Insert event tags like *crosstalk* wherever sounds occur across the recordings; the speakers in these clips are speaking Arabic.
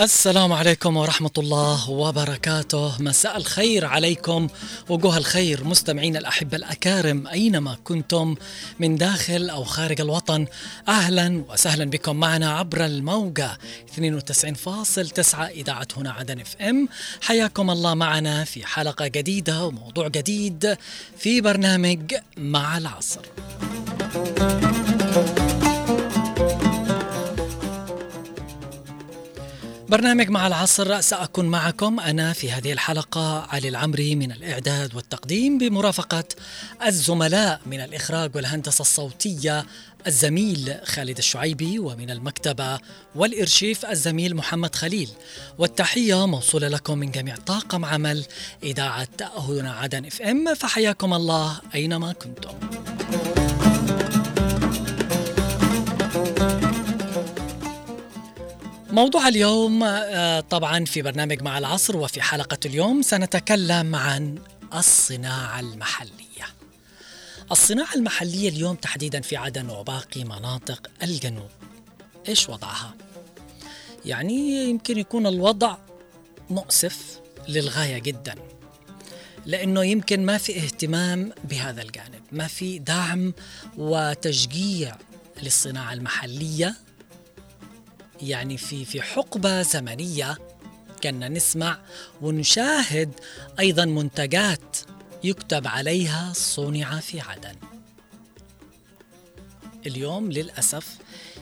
السلام عليكم ورحمة الله وبركاته. مساء الخير عليكم وجوه الخير مستمعين الأحبة الأكارم أينما كنتم من داخل أو خارج الوطن. أهلا وسهلا بكم معنا عبر الموجة 92.9 إذاعة هنا عدن اف إم. حياكم الله معنا في حلقة جديدة وموضوع جديد في برنامج مع العصر. برنامج مع العصر سأكون معكم أنا في هذه الحلقة علي العمري من الإعداد والتقديم بمرافقة الزملاء من الإخراج والهندسة الصوتية الزميل خالد الشعيبي ومن المكتبة والإرشيف الزميل محمد خليل. والتحية موصولة لكم من جميع طاقم عمل إذاعة هنا عدن إف إم فحياكم الله أينما كنتم. موضوع اليوم آه، طبعا في برنامج مع العصر وفي حلقة اليوم سنتكلم عن الصناعة المحلية. الصناعة المحلية اليوم تحديدا في عدن وباقي مناطق الجنوب. إيش وضعها؟ يعني يمكن يكون الوضع مؤسف للغاية جدا. لأنه يمكن ما في اهتمام بهذا الجانب، ما في دعم وتشجيع للصناعة المحلية يعني في في حقبة زمنية. كنا نسمع ونشاهد أيضا منتجات يكتب عليها صنع في عدن. اليوم للأسف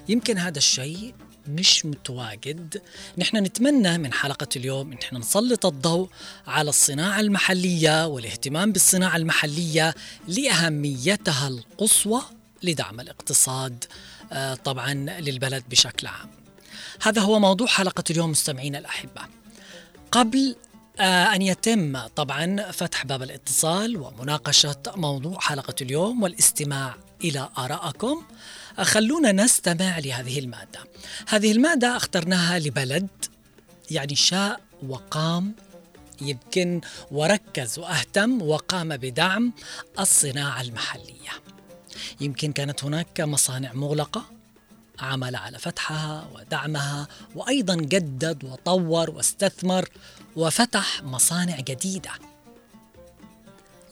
يمكن هذا الشيء مش متواجد. نحن نتمنى من حلقة اليوم نحن نسلط الضوء على الصناعة المحلية والاهتمام بالصناعة المحلية لأهميتها القصوى لدعم الاقتصاد آه، طبعا للبلد بشكل عام. هذا هو موضوع حلقة اليوم مستمعينا الأحبة قبل آه، أن يتم طبعا فتح باب الاتصال ومناقشة موضوع حلقة اليوم والاستماع إلى آرائكم خلونا نستمع لهذه المادة هذه المادة اخترناها لبلد يعني شاء وقام يمكن وركز وأهتم وقام بدعم الصناعة المحلية. يمكن كانت هناك مصانع مغلقة عمل على فتحها ودعمها وأيضا جدد وطور واستثمر وفتح مصانع جديدة.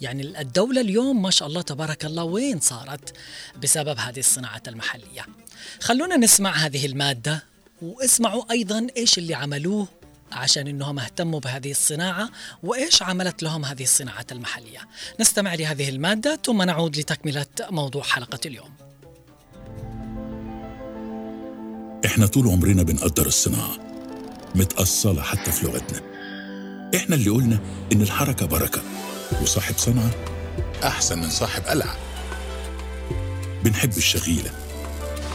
يعني الدولة اليوم ما شاء الله تبارك الله وين صارت بسبب هذه الصناعات المحلية. خلونا نسمع هذه المادة واسمعوا أيضا إيش اللي عملوه عشان إنهم اهتموا بهذه الصناعة وإيش عملت لهم هذه الصناعات المحلية. نستمع لهذه المادة ثم نعود لتكملة موضوع حلقة اليوم. إحنا طول عمرنا بنقدر الصناعة متأصلة حتى في لغتنا. إحنا اللي قلنا إن الحركة بركة وصاحب صنعة أحسن من صاحب قلعة. بنحب الشغيلة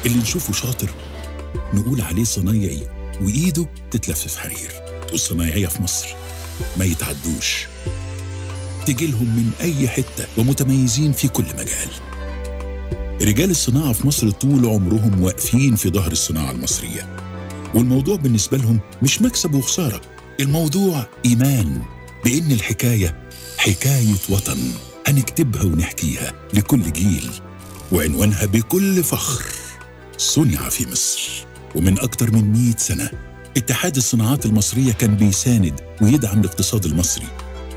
اللي نشوفه شاطر نقول عليه صنايعي وإيده تتلفف حرير والصنايعية في مصر ما يتعدوش. تجيلهم من أي حتة ومتميزين في كل مجال. رجال الصناعة في مصر طول عمرهم واقفين في ظهر الصناعة المصرية. والموضوع بالنسبة لهم مش مكسب وخسارة. الموضوع إيمان بإن الحكاية حكاية وطن هنكتبها ونحكيها لكل جيل وعنوانها بكل فخر صنع في مصر. ومن أكتر من مئة سنة اتحاد الصناعات المصرية كان بيساند ويدعم الاقتصاد المصري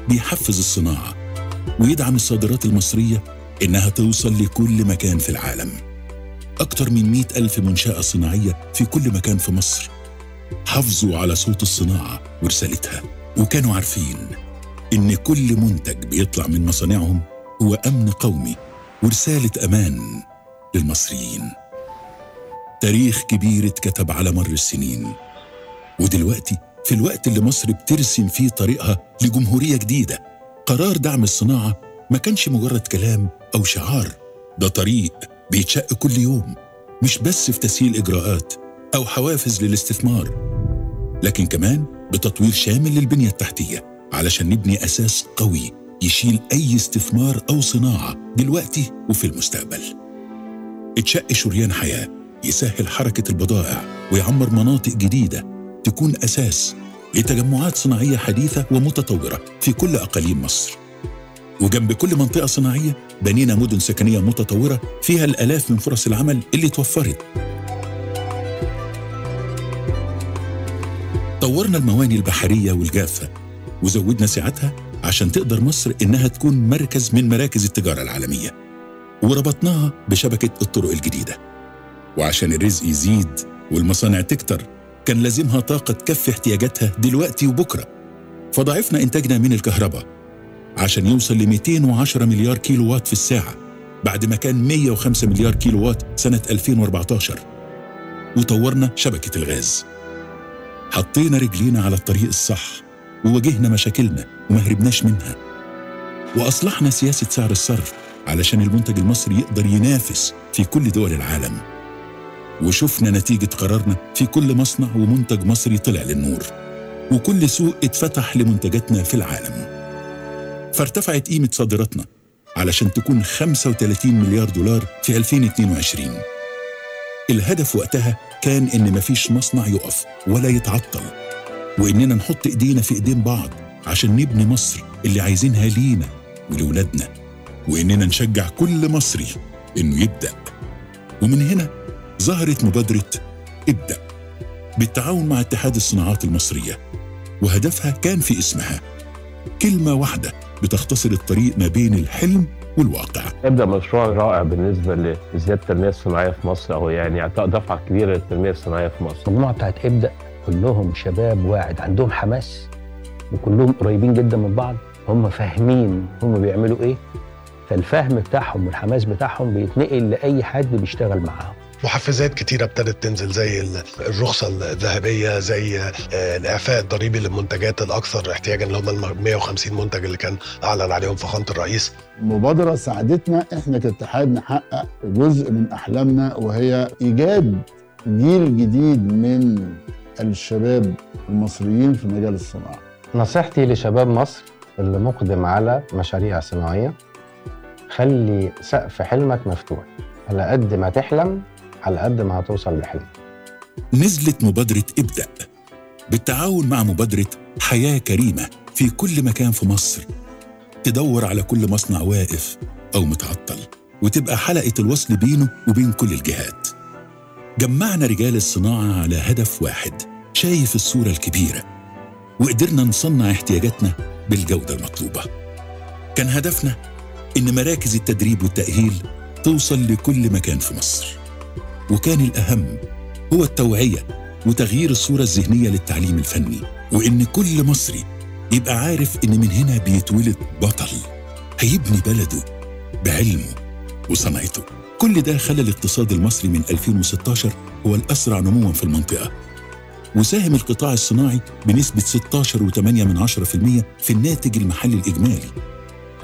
بيحفز الصناعة ويدعم الصادرات المصرية إنها توصل لكل مكان في العالم. أكتر من مئة ألف منشأة صناعية في كل مكان في مصر. حافظوا على صوت الصناعة ورسالتها وكانوا عارفين إن كل منتج بيطلع من مصانعهم هو أمن قومي ورسالة أمان للمصريين. تاريخ كبير اتكتب على مر السنين ودلوقتي في الوقت اللي مصر بترسم فيه طريقها لجمهورية جديدة قرار دعم الصناعة ما كانش مجرد كلام أو شعار ده طريق بيتشق كل يوم مش بس في تسهيل إجراءات أو حوافز للاستثمار لكن كمان بتطوير شامل للبنية التحتية علشان نبني أساس قوي يشيل أي استثمار أو صناعة دلوقتي وفي المستقبل. اتشق شريان حياة يسهل حركة البضائع ويعمر مناطق جديدة تكون أساس لتجمعات صناعية حديثة ومتطورة في كل أقاليم مصر. وجنب كل منطقة صناعية بنينا مدن سكنية متطورة فيها الآلاف من فرص العمل اللي توفرت. طورنا المواني البحرية والجافة وزودنا سعتها عشان تقدر مصر إنها تكون مركز من مراكز التجارة العالمية. وربطناها بشبكة الطرق الجديدة. وعشان الرزق يزيد والمصانع تكتر كان لازمها طاقة تكفي احتياجاتها دلوقتي وبكرة. فضاعفنا إنتاجنا من الكهرباء عشان يوصل ل 210 مليار كيلو وات في الساعة بعد ما كان 105 مليار كيلو وات سنة 2014 وطورنا شبكة الغاز. حطينا رجلينا على الطريق الصح وواجهنا مشاكلنا وما هربناش منها. وأصلحنا سياسة سعر الصرف علشان المنتج المصري يقدر ينافس في كل دول العالم. وشفنا نتيجة قرارنا في كل مصنع ومنتج مصري طلع للنور. وكل سوق اتفتح لمنتجاتنا في العالم. فارتفعت قيمة صادراتنا علشان تكون 35 مليار دولار في 2022 الهدف وقتها كان إن مفيش مصنع يقف ولا يتعطل وإننا نحط إيدينا في إيدين بعض عشان نبني مصر اللي عايزينها لينا ولولادنا وإننا نشجع كل مصري إنه يبدأ. ومن هنا ظهرت مبادرة إبدأ بالتعاون مع اتحاد الصناعات المصرية وهدفها كان في اسمها كلمة واحدة بتختصر الطريق ما بين الحلم والواقع. ابدا مشروع رائع بالنسبة لزيادة التنمية الصناعية في مصر أو يعني اعطاء دفعة كبيرة للتنمية الصناعية في مصر. المجموعة بتاعت إبدأ كلهم شباب واعد عندهم حماس وكلهم قريبين جدا من بعض. هم فاهمين هم بيعملوا إيه. فالفهم بتاعهم والحماس بتاعهم بيتنقل لأي حد بيشتغل معاهم. محفزات كتيرة ابتدت تنزل زي الرخصة الذهبية زي الإعفاء الضريبي للمنتجات الأكثر احتياجا اللي هم ال 150 منتج اللي كان أعلن عليهم فخامة الرئيس. المبادرة ساعدتنا إحنا كاتحاد نحقق جزء من أحلامنا وهي إيجاد جيل جديد من الشباب المصريين في مجال الصناعة. نصيحتي لشباب مصر اللي مقدم على مشاريع صناعية خلي سقف حلمك مفتوح على قد ما تحلم على قد ما هتوصل لحلمك نزلت مبادرة إبدأ. بالتعاون مع مبادرة حياة كريمة في كل مكان في مصر. تدور على كل مصنع واقف أو متعطل وتبقى حلقة الوصل بينه وبين كل الجهات. جمعنا رجال الصناعة على هدف واحد شايف الصورة الكبيرة. وقدرنا نصنع احتياجاتنا بالجودة المطلوبة. كان هدفنا إن مراكز التدريب والتأهيل توصل لكل مكان في مصر. وكان الأهم هو التوعية وتغيير الصورة الذهنية للتعليم الفني. وإن كل مصري يبقى عارف إن من هنا بيتولد بطل هيبني بلده بعلمه وصنعته كل ده خلى الاقتصاد المصري من 2016 هو الأسرع نمواً في المنطقة. وساهم القطاع الصناعي بنسبة 16.8% في الناتج المحلي الإجمالي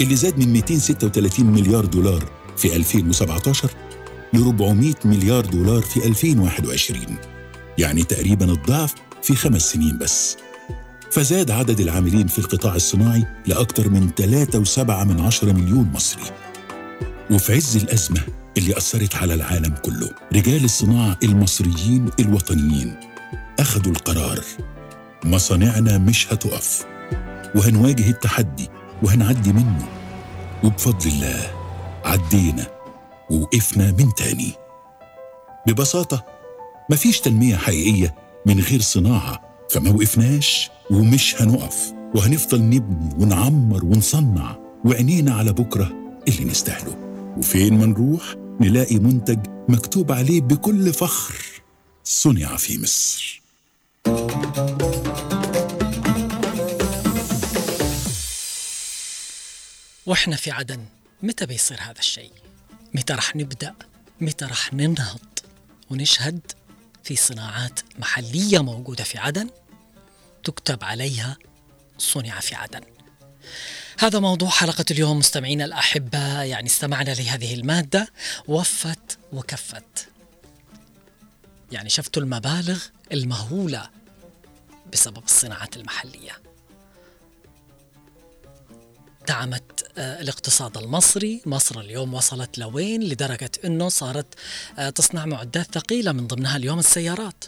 اللي زاد من 236 مليار دولار في 2017 ل 400 مليار دولار في 2021 يعني تقريبا الضعف في خمس سنين بس. فزاد عدد العاملين في القطاع الصناعي لأكثر من 3.7 من عشرة مليون مصري. وفي عز الأزمة اللي أثرت على العالم كله رجال الصناعة المصريين الوطنيين أخذوا القرار مصانعنا مش هتقف. وهنواجه التحدي وهنعدي منه. وبفضل الله عدينا. ووقفنا من تاني. ببساطة مفيش تنمية حقيقية من غير صناعة. فما وقفناش ومش هنقف. وهنفضل نبني ونعمر ونصنع وعينينا على بكرة اللي نستاهله. وفين ما نروح نلاقي منتج مكتوب عليه بكل فخر صنع في مصر. وإحنا في عدن متى بيصير هذا الشيء؟ متى رح نبدأ؟ متى رح ننهض؟ ونشهد في صناعات محلية موجودة في عدن تكتب عليها صنع في عدن. هذا موضوع حلقة اليوم مستمعينا الأحبة يعني استمعنا لهذه المادة وفت وكفت. يعني شفتوا المبالغ المهولة بسبب الصناعات المحلية. دعمت الاقتصاد المصري. مصر اليوم وصلت لوين؟ لدرجة أنه صارت تصنع معدات ثقيلة من ضمنها اليوم السيارات.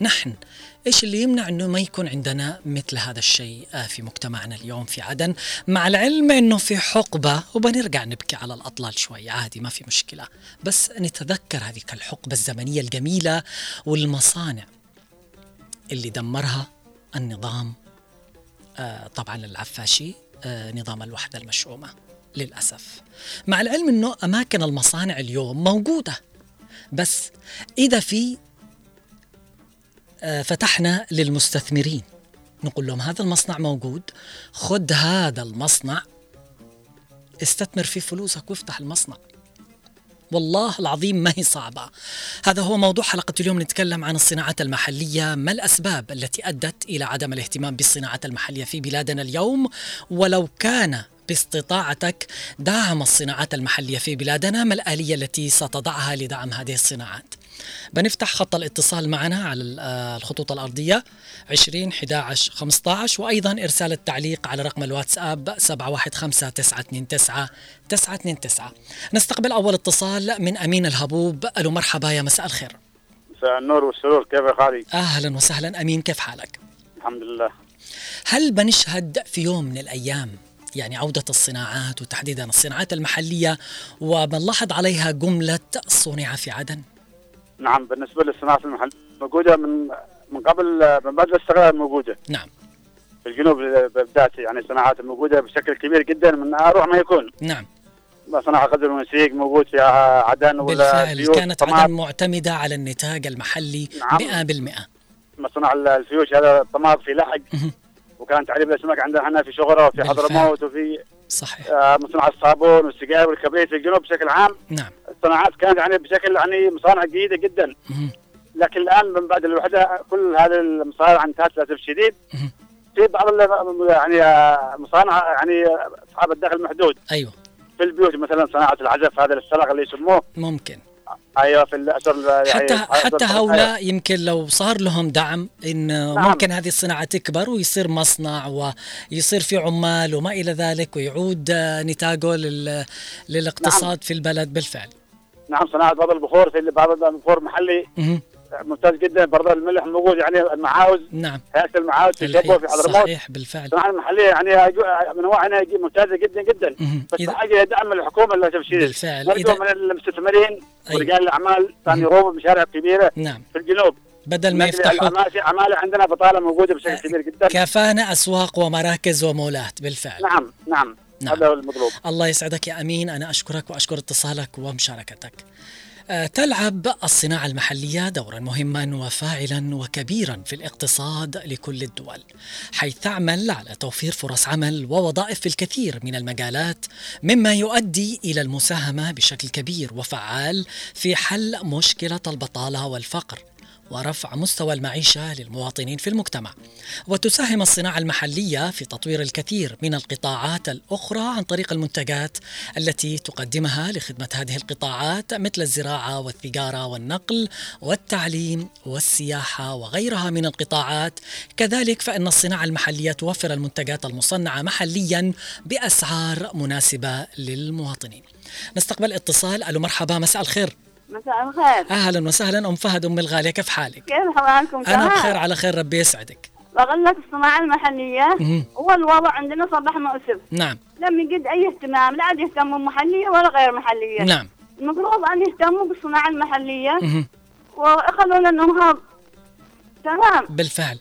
نحن إيش اللي يمنع إنه ما يكون عندنا مثل هذا الشيء في مجتمعنا اليوم في عدن؟ مع العلم إنه في حقبة وبنرجع نبكي على الأطلال شوي عادي ما في مشكلة. بس نتذكر هذه الحقبه الزمنية الجميلة والمصانع اللي دمرها النظام آه، طبعا العفاشي آه، نظام الوحدة المشؤومة للأسف. مع العلم أنه أماكن المصانع اليوم موجودة بس إذا في آه، فتحنا للمستثمرين نقول لهم هذا المصنع موجود خذ هذا المصنع استثمر في فلوسك وافتح المصنع. والله العظيم ما هي صعبة. هذا هو موضوع حلقة اليوم نتكلم عن الصناعات المحلية. ما الأسباب التي أدت إلى عدم الاهتمام بالصناعات المحلية في بلادنا اليوم؟ ولو كان باستطاعتك دعم الصناعات المحلية في بلادنا ما الآلية التي ستضعها لدعم هذه الصناعات؟ بنفتح خط الاتصال معنا على آه، الخطوط الأرضية 20 11 15 وأيضا إرسال التعليق على رقم الواتساب 715 929 929 نستقبل أول اتصال من أمين الهبوب. ألو مرحبا يا مساء الخير. مساء النور والسرور. كيف يا خالي؟ أهلا وسهلا. أمين كيف حالك؟ الحمد لله. هل بنشهد في يوم من الأيام يعني عودة الصناعات وتحديدا الصناعات المحلية وبنلاحظ عليها جملة صنع في عدن؟ نعم بالنسبة للصناعة المحلية موجودة من من قبل من بعد الاستقلال موجودة. نعم. في الجنوب بالذات يعني صناعات موجودة بشكل كبير جدا من أروع ما يكون. نعم. صناعة قدر ونسيج موجود في عدن ولا بالفعل كانت. عدن معتمدة على النتاج المحلي نعم. 100% مصنع الفيوش هذا الطماط في لحق. مهم. وكان تعريب الأسماك عندنا هنا في شغرة وفي. حضرموت وفي صحيح. آه، مصنع الصابون والسجاير والكبريت في الجنوب بشكل عام. نعم. الصناعات كانت يعني بشكل يعني مصانع جيدة جدا. لكن الآن من بعد الوحدة كل هذه المصانع انتهت للأسف الشديد. في بعض يعني مصانع يعني أصحاب الدخل المحدود أيوه في البيوت مثلا صناعة العزف هذا السلق اللي يسموه ممكن أيوه في الاسر يعني حتى حتى أيوة. هؤلاء يمكن لو صار لهم دعم إن نعم. ممكن هذه الصناعة تكبر ويصير مصنع ويصير في عمال وما إلى ذلك ويعود نتاجه لل- للاقتصاد في البلد بالفعل نعم صناعة بعض البخور في بعض البخور محلي. ممتاز جدا. برضه الملح موجود يعني المعاوز. نعم. هيئة المعاوز في شبوه في حضرموت. صحيح بالفعل. الصناعه المحلية يعني من نوع هنا ممتازة جدا جدا. بس إذا- بحاجه دعم الحكومة للاسف الشديد بالفعل. نرجو إذا من المستثمرين أيوة. ورجال الأعمال كان يروموا بمشاريع كبيرة نعم. في الجنوب. بدل ما لكن يفتحوا عماله عندنا بطالة موجودة بشكل كبير جدا. كفانا أسواق ومراكز ومولات بالفعل. نعم نعم. نعم. هذا هو المطلوب. الله يسعدك يا أمين. أنا أشكرك وأشكر اتصالك ومشاركتك. آه، تلعب الصناعة المحلية دورا مهما وفاعلا وكبيرا في الاقتصاد لكل الدول حيث تعمل على توفير فرص عمل ووظائف في الكثير من المجالات مما يؤدي إلى المساهمة بشكل كبير وفعال في حل مشكلة البطالة والفقر. ورفع مستوى المعيشة للمواطنين في المجتمع. وتساهم الصناعة المحلية في تطوير الكثير من القطاعات الأخرى عن طريق المنتجات التي تقدمها لخدمة هذه القطاعات مثل الزراعة والتجارة والنقل والتعليم والسياحة وغيرها من القطاعات. كذلك فإن الصناعة المحلية توفر المنتجات المصنعة محليا بأسعار مناسبة للمواطنين. نستقبل اتصال. ألو مرحبا مساء الخير. مساء الخير. أهلا وسهلا. أم فهد أم الغالية كيف حالك؟ كيف حوالكم أنا؟ بخير على خير ربي يسعدك. لك الصناعة المحلية. هو الوضع عندنا صباح مؤسف نعم. لم يجد أي اهتمام. لا عاد يهتموا محلية ولا غير محلية. نعم. المفروض أن يهتموا بالصناعة المحلية. مهم. ويخلوا لنا تمام. بالفعل.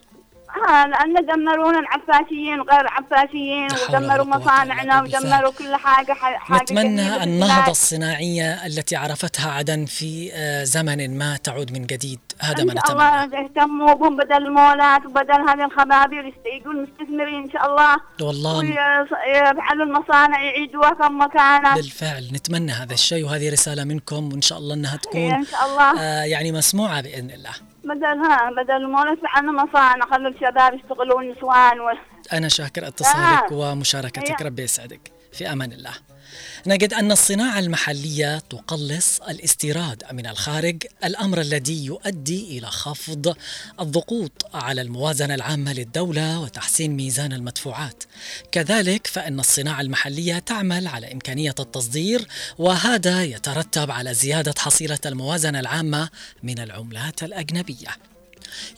ها لأن دمرونا العفاشيين وغير ولا ودمروا مصانعنا. ودمروا كل حاجة حاجة نتمنى النهضة. الصناعية التي عرفتها عدن في آه، زمن ما تعود من جديد. هذا ما نتمنى. الله يهتموا بهم بدل المولات وبدل هذه الخبابير يستيقوا المستثمرين إن شاء الله. والله. ويفعلوا المصانع يعيدوها كما كانت بالفعل. نتمنى هذا الشيء وهذه رسالة منكم وإن شاء الله أنها تكون إن شاء الله. آه، يعني مسموعة بإذن الله. بدل ها بدل المولات يفعلوا مصانع خلوا الشباب يشتغلوا والنسوان وال... أنا شاكر اتصالك آه. ومشاركتك. ربي يسعدك في أمان الله نجد أن الصناعة المحلية تقلص الاستيراد من الخارج الأمر الذي يؤدي إلى خفض الضغوط على الموازنة العامة للدولة وتحسين ميزان المدفوعات. كذلك فإن الصناعة المحلية تعمل على إمكانية التصدير وهذا يترتب على زيادة حصيلة الموازنة العامة من العملات الأجنبية.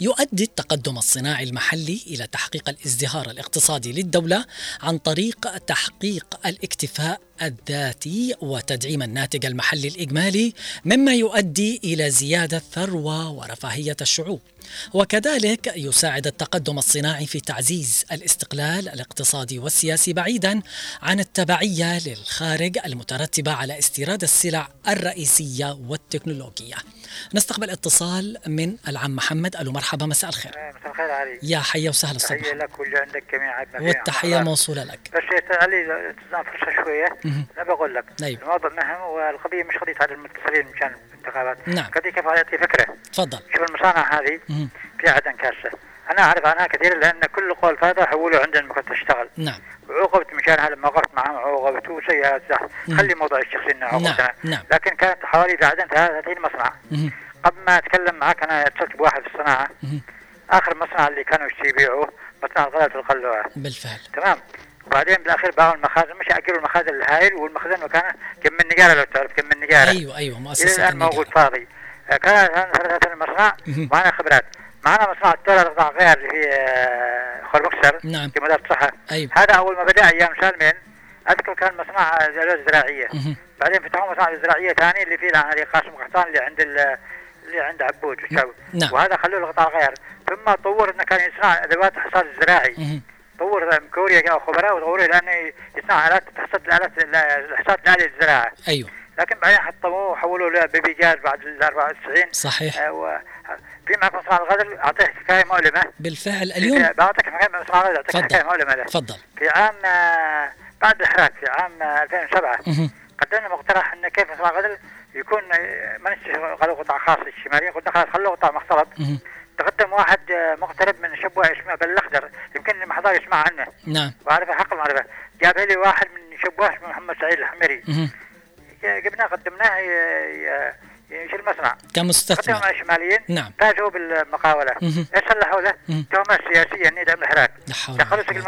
يؤدي التقدم الصناعي المحلي إلى تحقيق الازدهار الاقتصادي للدولة عن طريق تحقيق الاكتفاء الذاتي وتدعيم الناتج المحلي الإجمالي مما يؤدي إلى زيادة ثروة ورفاهية الشعوب. وكذلك يساعد التقدم الصناعي في تعزيز الاستقلال الاقتصادي والسياسي بعيدا عن التبعية للخارج المترتبة على استيراد السلع الرئيسية والتكنولوجية. نستقبل اتصال من العم محمد. ألو مرحبا مساء الخير. مساء الخير علي. يا حيا وسهلا تحية الصبح لك واللي عندك جميعا والتحية موصولة لك. بس علي شوية. مهم. أنا بقول لك أيوة. الموضوع مهم والقضية مش قضية على المتصلين مشان الانتخابات نعم. قضية كيف أعطي فكرة. تفضل. شوف المصانع هذه. في عدن كاسة. أنا أعرف عنها كثير لأن كل قول فاضة حولوا عندنا كنت أشتغل نعم. وعوقبت مشانها لما وقفت معهم عوقبت وسيئات مم. خلي موضوع الشخصي إنه عوقبت نعم، أنا. نعم. لكن كانت حوالي في عدن 30 مصنع. قبل ما أتكلم معك أنا اتصلت بواحد في الصناعة. مهم. آخر مصنع اللي كانوا يبيعوه مصنع الغلاف القلوعه بالفعل. تمام. وبعدين بالأخير باعوا المخازن. مش اجروا المخازن الهائل والمخزن مكانه كم من نجارة لو تعرف كم من نجارة. أيوة إلى مؤسسة الآن موجود فاضي. كان ثلاثة المصنع. معنا خبرات. معنا مصنع التولى القطاع غير اللي في آه، خور مكسر. نعم. في مدار الصحة أيوة. هذا أول ما بدا أيام سالمين أذكر كان مصنع مهم. بعدين فتحوا مصنع زراعية ثاني اللي فيه هذه قاسم قحطان اللي عند ال- اللي عند عبود نعم. وهذا خلوه القطاع غير. ثم طور إنه كان يصنع أدوات الحصاد الزراعي مهم. طور كوريا خبراء وطوروا لأنه يصنع آلات تحصد الالات الحصاد الالي للزراعه أيوة. لكن بعدين حطموه وحولوا له بيبي جاز بعد ال 94 صحيح. آه، في معك مصنع الغزل اعطيك حكاية مؤلمة. بالفعل اليوم؟ بعطيك حكاية مصنع الغزل أعطيك. حكاية مؤلمة له. تفضل. في عام آه، بعد الحراك في عام آه، 2007 مهم. قدمنا مقترح إن كيف مصنع الغزل يكون آه، ما نشتغل قطاع خاص الشماليين قلنا خلاص خلوه قطاع مختلط. تقدم واحد آه، مغترب من شبوه اسمه بالاخضر يمكن ما حضر يسمع عنه. نعم. وعارفه حق المعرفة. جاب لي واحد من شبوه اسمه محمد سعيد الحمري مهم. جبناه قدمناه ي- ي- يشيل المصنع قدموا كمستثمر مع الشماليين نعم فازوا بالمقاولة مهم. إيش صلحوا له؟ سياسيه انه يدعم الحراك لا حول ولا دخلوا سجن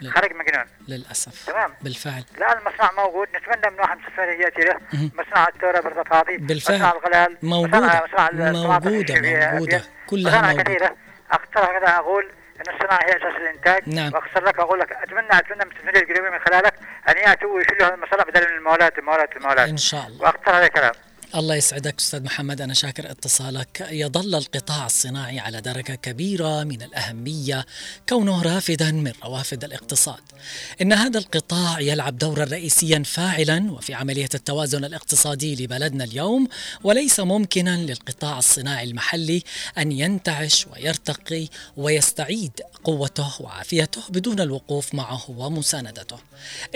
لا. خرج مجنون للأسف تمام بالفعل لا المصنع موجود نتمنى من واحد مستثمر ياتي له. مصنع التورة برضه فاضي بالفعل. مصنع الغلال موجودة. مصنع موجودة، في- في- موجودة. في- كلها موجودة. كثيرة أقترح كذا أقول ان الصناعه هي أساس الإنتاج. نعم. واقصر لك أقول لك اتمنى أتمنى من المستثمرين القريبين من خلالك أن يأتوا ويشيلوا هذه المصانع بدل من المولات المولات المولات. إن شاء الله. وأقترح هذا الكلام الله يسعدك أستاذ محمد. أنا شاكر اتصالك. يظل القطاع الصناعي على درجة كبيرة من الأهمية كونه رافدا من روافد الاقتصاد. إن هذا القطاع يلعب دورا رئيسيا فاعلا وفي عملية التوازن الاقتصادي لبلدنا اليوم وليس ممكنا للقطاع الصناعي المحلي أن ينتعش ويرتقي ويستعيد قوته وعافيته بدون الوقوف معه ومساندته.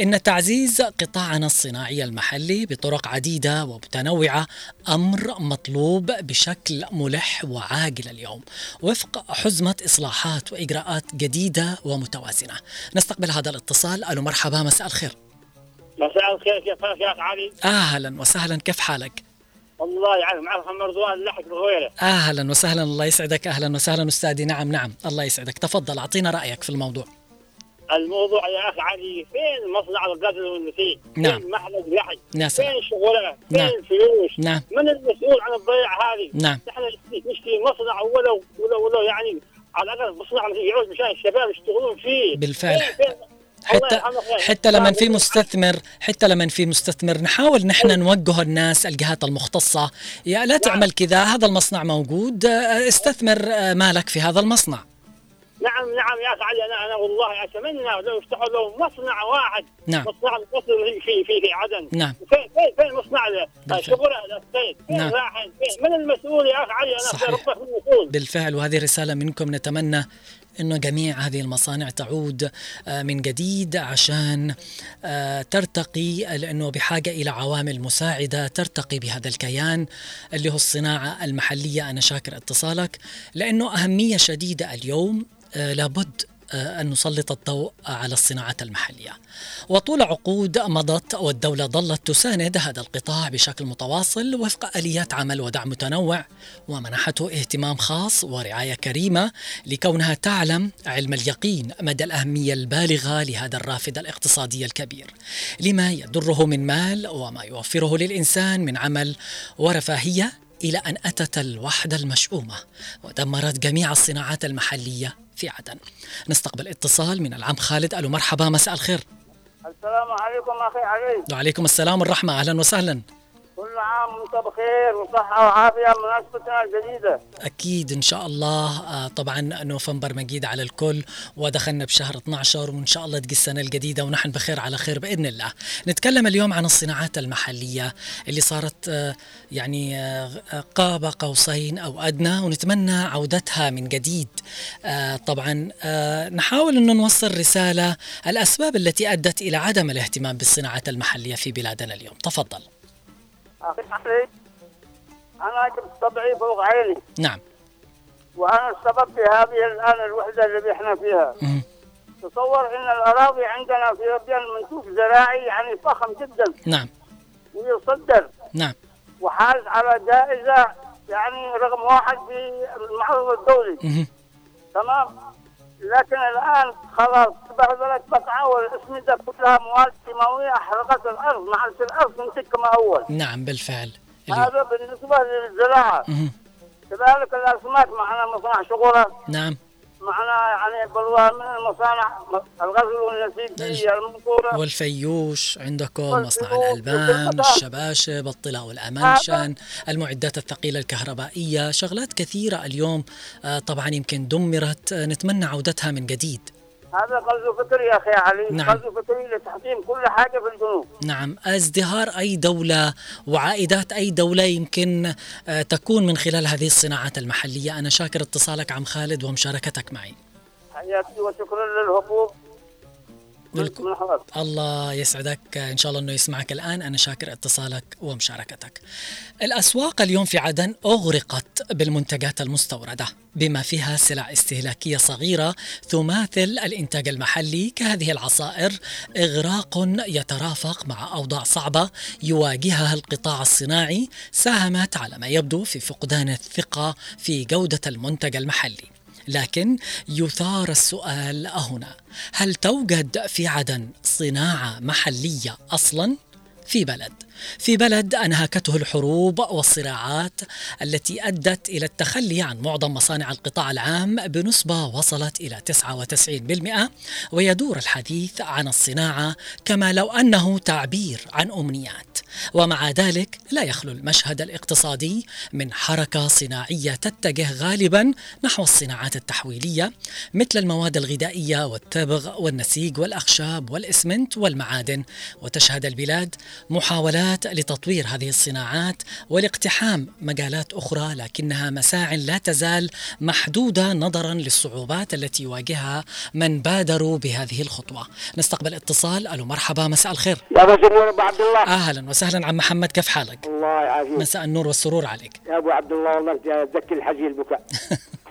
إن تعزيز قطاعنا الصناعي المحلي بطرق عديدة ومتنوعة أمر مطلوب بشكل ملح وعاجل اليوم وفق حزمة إصلاحات وإجراءات جديدة ومتوازنة. نستقبل هذا الاتصال ألو مرحبا مساء الخير. مساء الخير كيف حالك يا أخ علي؟ أهلا وسهلا كيف حالك؟ الله يعافيك معك محمد رضوان اللحق بغويره أهلا وسهلا الله يسعدك أهلا وسهلا أستاذي نعم نعم الله يسعدك تفضل أعطينا رأيك في الموضوع. الموضوع يا اخ علي فين مصنع الغزل واللي فيه؟ نعم. فين محل اللحق؟ يا سلام. فين الشغله؟ فين نعم. الفلوس؟ نعم. من المسؤول عن الضيعه هذه؟ نعم. نحن نشتري مصنع ولو ولو ولو يعني على الأقل مصنع يعود مشان الشباب يشتغلون فيه بالفعل. فين فين حتى. حتى لما في مستثمر حتى لما في مستثمر نحاول نحن نوجه الناس الجهات المختصة يا لا تعمل كذا هذا المصنع موجود آه، استثمر آه، مالك في هذا المصنع نعم نعم يا علي أنا أنا والله أتمنى لو يفتحوا لهم مصنع واحد نعم. مصنع القصر في في في عدن نعم. فين فين فين مصنع. شغل الصيد فين نعم. من المسؤول يا أخي علي أنا صحيح. المسؤول بالفعل وهذه رسالة منكم نتمنى إنه جميع هذه المصانع تعود آه، من جديد عشان آه، ترتقي لأنه بحاجة إلى عوامل مساعدة ترتقي بهذا الكيان اللي هو الصناعة المحلية أنا شاكر اتصالك لأنه أهمية شديدة اليوم لابد آه، أن نسلط الضوء على الصناعات المحلية. وطول عقود مضت والدولة ظلت تساند هذا القطاع بشكل متواصل وفق آليات عمل ودعم متنوع ومنحته اهتمام خاص ورعاية كريمة لكونها تعلم علم اليقين مدى الأهمية البالغة لهذا الرافد الاقتصادي الكبير. لما يدره من مال وما يوفره للإنسان من عمل ورفاهية إلى أن أتت الوحدة المشؤومة ودمرت جميع الصناعات المحلية في عدن. نستقبل اتصال من العم خالد. ألو مرحبا مساء الخير. السلام عليكم أخي علي وعليكم السلام والرحمة. أهلا وسهلا. عام وانت بخير وصحة وعافية مناسبتنا الجديدة. أكيد إن شاء الله آه، طبعا نوفمبر مجيد على الكل ودخلنا بشهر 12 وإن شاء الله تجي السنة الجديدة ونحن بخير على خير بإذن الله. نتكلم اليوم عن الصناعات المحلية اللي صارت آه، يعني آه، قاب قوسين أو أدنى ونتمنى عودتها من جديد. طبعا نحاول أن نوصل رسالة الأسباب التي أدت إلى عدم الاهتمام بالصناعات المحلية في بلادنا اليوم. تفضل. أنا جبت طبعي فوق عيني. نعم. وأنا السبب في هذه الآن الوحدة اللي إحنا فيها. تصور إن الأراضي عندنا في ربيان منتوج زراعي يعني فخم جدا. نعم. ويصدر. نعم. وحاز على جائزة يعني رقم واحد في المعرض الدولي. تمام؟ لكن الآن خلاص تبهدلت بقعة والاسمده كلها مواد كيماويه أحرقت الأرض ما عادش الأرض تنتج كما اول نعم بالفعل. هذا بالنسبة للزراعة. كذلك الأسماك معنا مصنع شغله نعم. معنا يعني بلوى من المصانع. الغزل والنسيج هي المنصوره والفيوش عندكم مصنع الألبان. الشباشب الطلاء والأمنشن المعدات الثقيلة الكهربائية شغلات كثيرة اليوم. آه، طبعا يمكن دمرت آه، نتمنى عودتها من جديد. هذا غزو فكري يا أخي علي نعم. غزو فكري لتحطيم كل حاجة في الجنوب نعم أزدهار أي دولة وعائدات أي دولة يمكن آه، تكون من خلال هذه الصناعات المحلية. أنا شاكر اتصالك عم خالد ومشاركتك معي. حياتي وشكرا للهبوب الله يسعدك إن شاء الله إنه يسمعك الآن أنا شاكر اتصالك ومشاركتك. الأسواق اليوم في عدن أغرقت بالمنتجات المستوردة بما فيها سلع استهلاكية صغيرة تماثل الإنتاج المحلي كهذه العصائر إغراق يترافق مع أوضاع صعبة يواجهها القطاع الصناعي ساهمت على ما يبدو في فقدان الثقة في جودة المنتج المحلي. لكن يثار السؤال هنا هل توجد في عدن صناعة محلية أصلا؟ في بلد. في بلد أنهكته الحروب والصراعات التي أدت إلى التخلي عن معظم مصانع القطاع العام بنسبة وصلت إلى 99% ويدور الحديث عن الصناعة كما لو أنه تعبير عن أمنيات. ومع ذلك لا يخلو المشهد الاقتصادي من حركة صناعية تتجه غالبا نحو الصناعات التحويلية مثل المواد الغذائية والتبغ والنسيج والأخشاب والإسمنت والمعادن. وتشهد البلاد محاولات لتطوير هذه الصناعات ولاقتحام مجالات أخرى لكنها مساع لا تزال محدودة نظرا للصعوبات التي يواجهها من بادروا بهذه الخطوة. نستقبل اتصال ألو مرحبا مساء الخير. يا سنور أبو عبد الله أهلا وسهلا عم محمد كيف حالك؟ الله يعافيك مساء النور والسرور عليك. يا أبو عبد الله والله تذكر الحزين البكاء *laughs*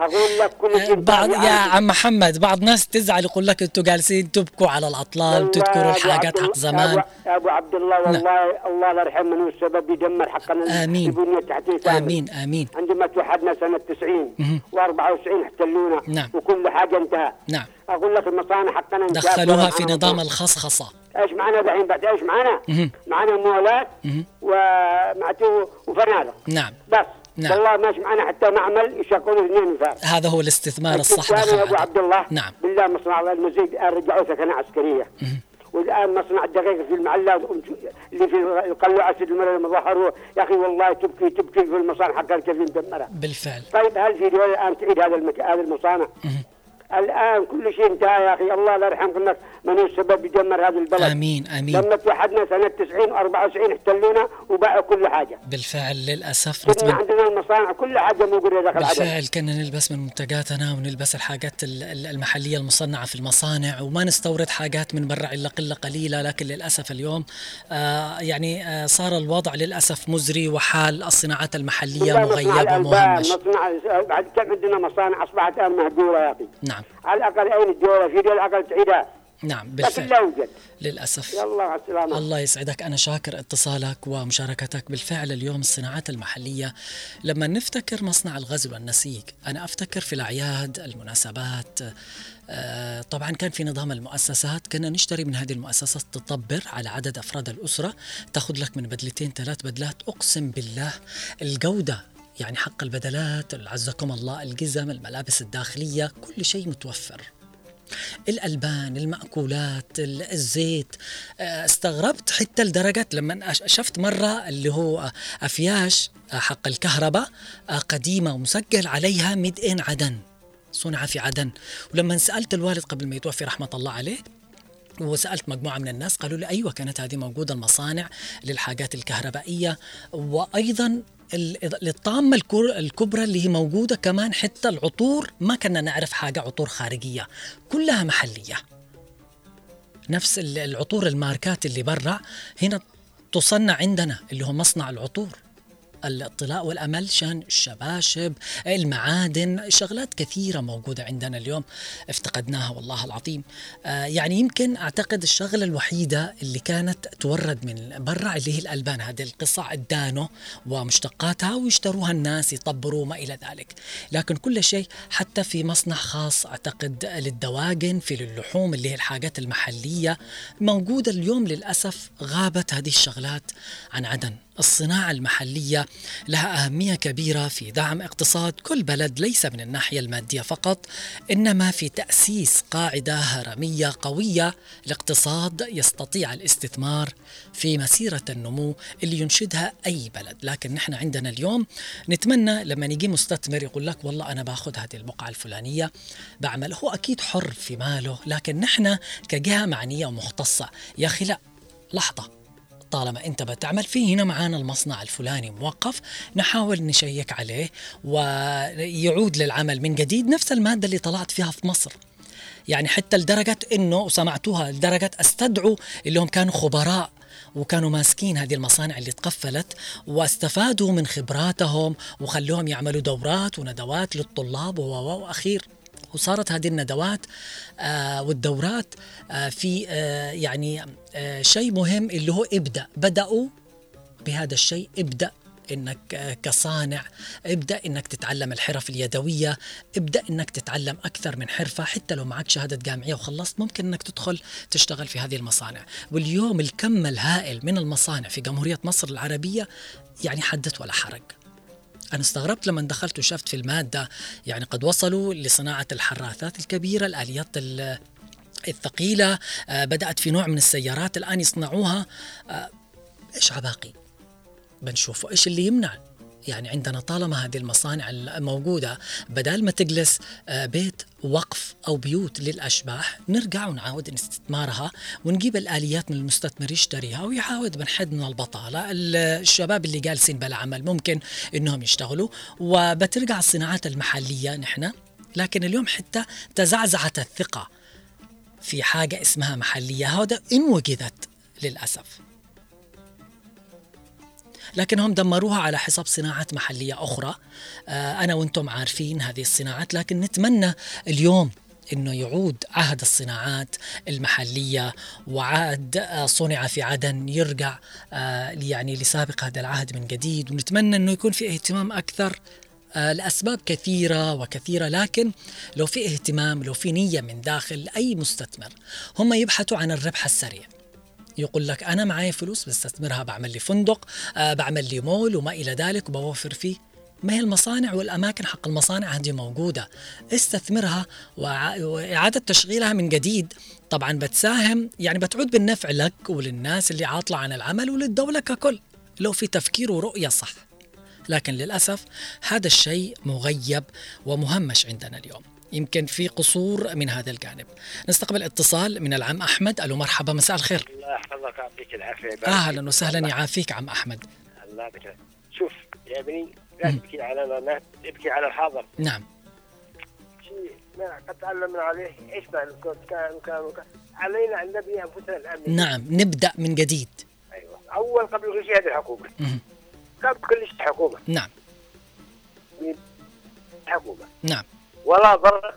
أقول لك كل شيء بعض يا. عم محمد بعض ناس تزعل يقول لك أنتوا جالسين تبكوا على الأطلال وتذكروا الحاجات حق زمان أبو- أبو عبد الله والله الله لا يرحم من السبب يدمر حقنا آمين. البنيه التحتيه كامل. آمين آمين عندما توحدنا سنة 90 مهم. و94 احتلونا نعم. وكل حاجة انتهى نعم أقول لك المصانع حقنا دخلوها في نظام. الخصخصة إيش معنا دحين بعد إيش معنا؟ معنا مولات. ومعتو وفنادق نعم بس نعم. والله ماش معنا حتى معمل يشغلوا اثنين فار هذا هو الاستثمار الصح الثاني يا أبو. عبد الله نعم. بالله مصنع المزيد الان رجعوه سكنة عسكرية. والآن مصنع الدقيق في المعلة اللي في القلعة اسد المرة لما ظهروا. يا أخي والله تبكي تبكي في المصانع حقها كيف مدمره بالفعل. طيب هل في دول الآن تعيد هذا المك... هذه المصانع؟ الآن كل شيء انتهى يا أخي. الله لا يرحم قلنا من هو السبب يدمر هذا البلد؟ آمين آمين. لما توحدنا سنة 90 و94 احتلونا وباعوا كل حاجة. بالفعل للأسف نتمنى عندنا المصانع كل حاجة موجودة داخل بالفعل كنا نلبس من منتجاتنا ونلبس الحاجات ال- ال- المحلية المصنعة في المصانع وما نستورد حاجات من برا إلا قلة قليلة. لكن للأسف اليوم آه يعني آه صار الوضع للأسف مزري وحال. الصناعات المحلية بالله مصنع مغيب الألبان ومهمش مصنع بعد كم عندنا مصانع؟ أصبحت الآن مهجورة يا أخي. نعم. على الأقل اين الدولة في دول على الأقل تعيدها. نعم لكن بالفعل. لا يوجد. للأسف. يلا مع السلامة. الله يسعدك. أنا شاكر اتصالك ومشاركتك بالفعل اليوم. الصناعات المحلية لما نفتكر مصنع الغزل والنسيج أنا أفتكر في الأعياد المناسبات آه، طبعا كان في نظام المؤسسات. كنا نشتري من هذه المؤسسات تطبر على عدد أفراد الأسرة. تأخذ لك من بدلتين ثلاث بدلات. أقسم بالله الجودة يعني حق البدلات عزكم الله الجزم الملابس الداخلية كل شيء متوفر. الألبان المأكولات ال- الزيت. آه، استغربت حتى لدرجة لما شفت مرة اللي هو أفياش آه، حق الكهرباء آه، قديمة ومسجل عليها ميد إن عدن صنع في عدن. ولما سألت الوالد قبل ما يتوفي رحمة الله عليه وسألت مجموعة من الناس قالوا لي أيوة كانت هذه موجودة المصانع للحاجات الكهربائية وأيضا ال- الطامة الكر- الكبرى اللي هي موجودة كمان حتى العطور ما كنا نعرف حاجة عطور خارجية كلها محلية. نفس ال- العطور الماركات اللي برا هنا تصنع عندنا اللي هو مصنع العطور. الاطلاء والامل شان الشباشب المعادن شغلات كثيرة موجودة عندنا اليوم افتقدناها والله العظيم. آه يعني يمكن أعتقد الشغلة الوحيدة اللي كانت تورد من برا اللي هي الألبان هذه القصع الدانو ومشتقاتها ويشتروها الناس يطبروا ما إلى ذلك. لكن كل شيء حتى في مصنع خاص أعتقد للدواجن في اللحوم اللي هي الحاجات المحلية موجودة اليوم للأسف غابت هذه الشغلات عن عدن. الصناعة المحلية لها أهمية كبيرة في دعم اقتصاد كل بلد ليس من الناحية المادية فقط إنما في تأسيس قاعدة هرمية قوية لاقتصاد يستطيع الاستثمار في مسيرة النمو اللي ينشدها أي بلد. لكن نحن عندنا اليوم نتمنى لما يجي مستثمر يقول لك والله أنا باخذ هذه البقعة الفلانية بعمل. هو أكيد حر في ماله لكن نحن كجهة معنية ومختصة. يا أخي لا لحظة. طالما انت بتعمل. فيه هنا معانا المصنع الفلاني موقف نحاول نشيك عليه ويعود للعمل من جديد. نفس المادة اللي طلعت فيها في مصر. يعني حتى لدرجة إنه وسمعتوها لدرجة استدعوا اللي هم كانوا خبراء وكانوا ماسكين هذه المصانع اللي تقفلت واستفادوا من خبراتهم وخلوهم يعملوا دورات وندوات للطلاب و- و- وأخير. وصارت هذه الندوات آه والدورات آه في آه يعني شيء مهم اللي هو ابدأ. بدأوا بهذا الشيء ابدأ إنك كصانع ابدأ إنك تتعلم الحرف اليدوية ابدأ إنك تتعلم أكثر من حرفة حتى لو معك شهادة جامعية وخلصت ممكن إنك تدخل تشتغل في هذه المصانع. واليوم الكم الهائل من المصانع في جمهورية مصر العربية يعني حدث ولا حرج. أنا استغربت لما دخلت وشفت في المادة يعني قد وصلوا لصناعة الحراثات الكبيرة الآليات ال- الثقيلة آه، بدأت في نوع من السيارات الآن يصنعوها. آه، إيش عباقي؟ بنشوفه. إيش اللي يمنع؟ يعني عندنا طالما هذه المصانع الموجودة بدل ما تجلس آه، بيت وقف أو بيوت للأشباح نرجع ونعاود استثمارها ونجيب الآليات من المستثمر يشتريها ويعاود بنحد من البطالة. ال- الشباب اللي جالسين بلا عمل ممكن إنهم يشتغلوا وبترجع الصناعات المحلية نحن. لكن اليوم حتى تزعزعت الثقة في حاجة اسمها محلية. هذا إن وجدت للأسف. لكنهم دمروها على حساب صناعات محلية أخرى. آه، أنا وأنتم عارفين هذه الصناعات لكن نتمنى اليوم إنه يعود عهد الصناعات المحلية وعهد آه، صنع في عدن يرجع آه، يعني لسابق هذا العهد من جديد. ونتمنى إنه يكون في اهتمام أكثر لأسباب كثيرة وكثيرة لكن لو في اهتمام لو في نية من داخل أي مستثمر هم يبحثوا عن الربح السريع. يقول لك أنا معي فلوس بستثمرها بعمل لي فندق آه بعمل لي مول وما إلى ذلك وبوفر فيه. ما هي المصانع والأماكن حق المصانع هذه موجودة. استثمرها وإعادة تشغيلها من جديد. طبعا بتساهم يعني بتعود بالنفع لك وللناس اللي عاطلة عن العمل وللدولة ككل لو في تفكير ورؤية صح. لكن للأسف هذا الشيء مغيب ومهمش عندنا اليوم. يمكن في قصور من هذا الجانب. نستقبل اتصال من العم أحمد. ألو مرحبا مساء الخير. الله يحفظك ويعطيك العافية. أهلا وسهلا يعافيك عم أحمد. الله يعطيك شوف يا ابني لا تبكي على لا تبكي على الحاضر. نعم. شيء ما قد تعلمنا عليه إيش معنى كان كان. علينا ان نبني أنفسنا الآن. نعم نبدأ من جديد. أيوه. أول قبل كل شيء هذه الحكومة. قبل كل شيء حكومة. نعم. حكومة. نعم. ولا ضرر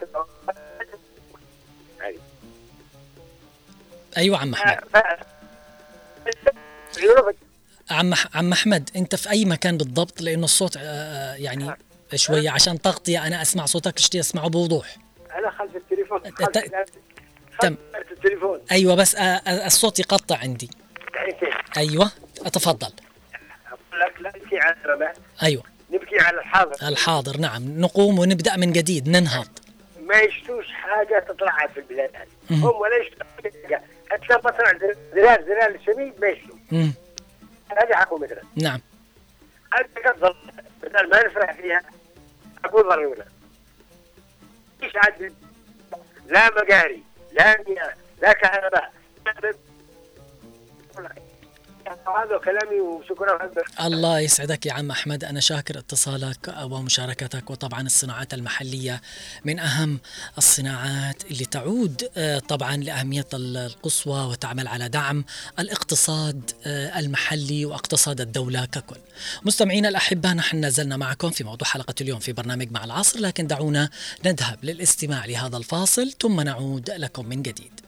أيوه عم أحمد. عم عم أحمد أنت في أي مكان بالضبط؟ لأنه الصوت آه، يعني شوية عشان تغطيه أنا أسمع صوتك اشتي اسمعه بوضوح. أنا خلف التليفون. تم. التليفون. أيوه بس آه، آه، الصوت يقطع عندي. أيوه أتفضل. أقول لك لا الربع أيوه. نبكي على الحاضر. الحاضر نعم. نقوم ونبدأ من جديد ننهض. ما يشتوش حاجة تطلع في البلاد هذه. هم ولا حاجة. حتى مصنع زلال زلال الشميد ما يشتوا مم. هذه حكومتنا نعم. هذه كتظل بدل ما نفرح فيها أقول ضرورة إيش عاد لا مجاري لا مياه لا كهرباء هذا كلامي وشكرا الله يسعدك يا عم أحمد. أنا شاكر اتصالك ومشاركتك وطبعا الصناعات المحلية من أهم الصناعات اللي تعود آه، طبعا لأهمية القصوى وتعمل على دعم الاقتصاد آه، المحلي واقتصاد الدولة ككل. مستمعينا الأحبة نحن نزلنا معكم في موضوع حلقة اليوم في برنامج مع العصر لكن دعونا نذهب للاستماع لهذا الفاصل ثم نعود لكم من جديد.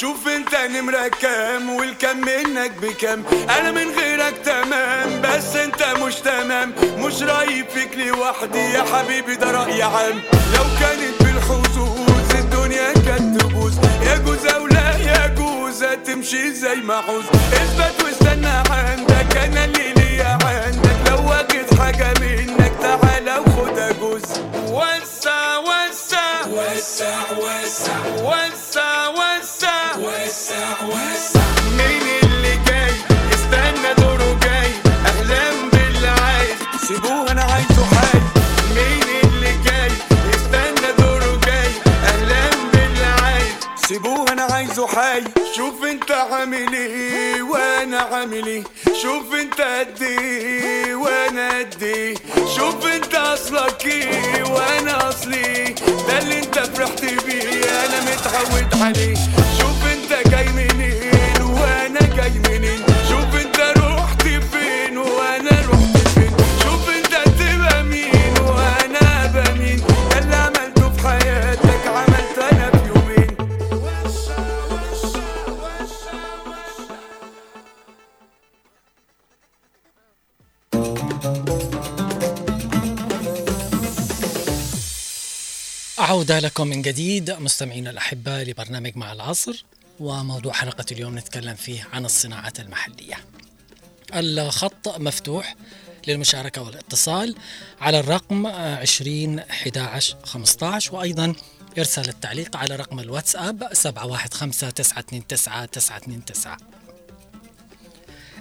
شوف انت نمرة كام والكم منك بكام أنا من غيرك تمام بس انت مش تمام. مش رايب فيك لوحدي يا حبيبي ده رأي عام. لو كانت بالحظوظ الدنيا كانت تبوظ. يجوز أو لا يجوز هتمشي زي ما عوز اثبت واستنى عندك وأنا عامل إيه شوف انت قد إيه وأنا قد إيه. شوف انت اصلك إيه وأنا اصلي إيه. ده اللي انت فرحت بيه أنا متعود عليه. شوف انت جاي منين؟ عودة لكم من جديد. مستمعينا الأحبة لبرنامج مع العصر وموضوع حلقة اليوم نتكلم فيه عن الصناعات المحلية. الخط مفتوح للمشاركة والاتصال على الرقم 20 11 15 وأيضا إرسال التعليق على رقم الواتساب 715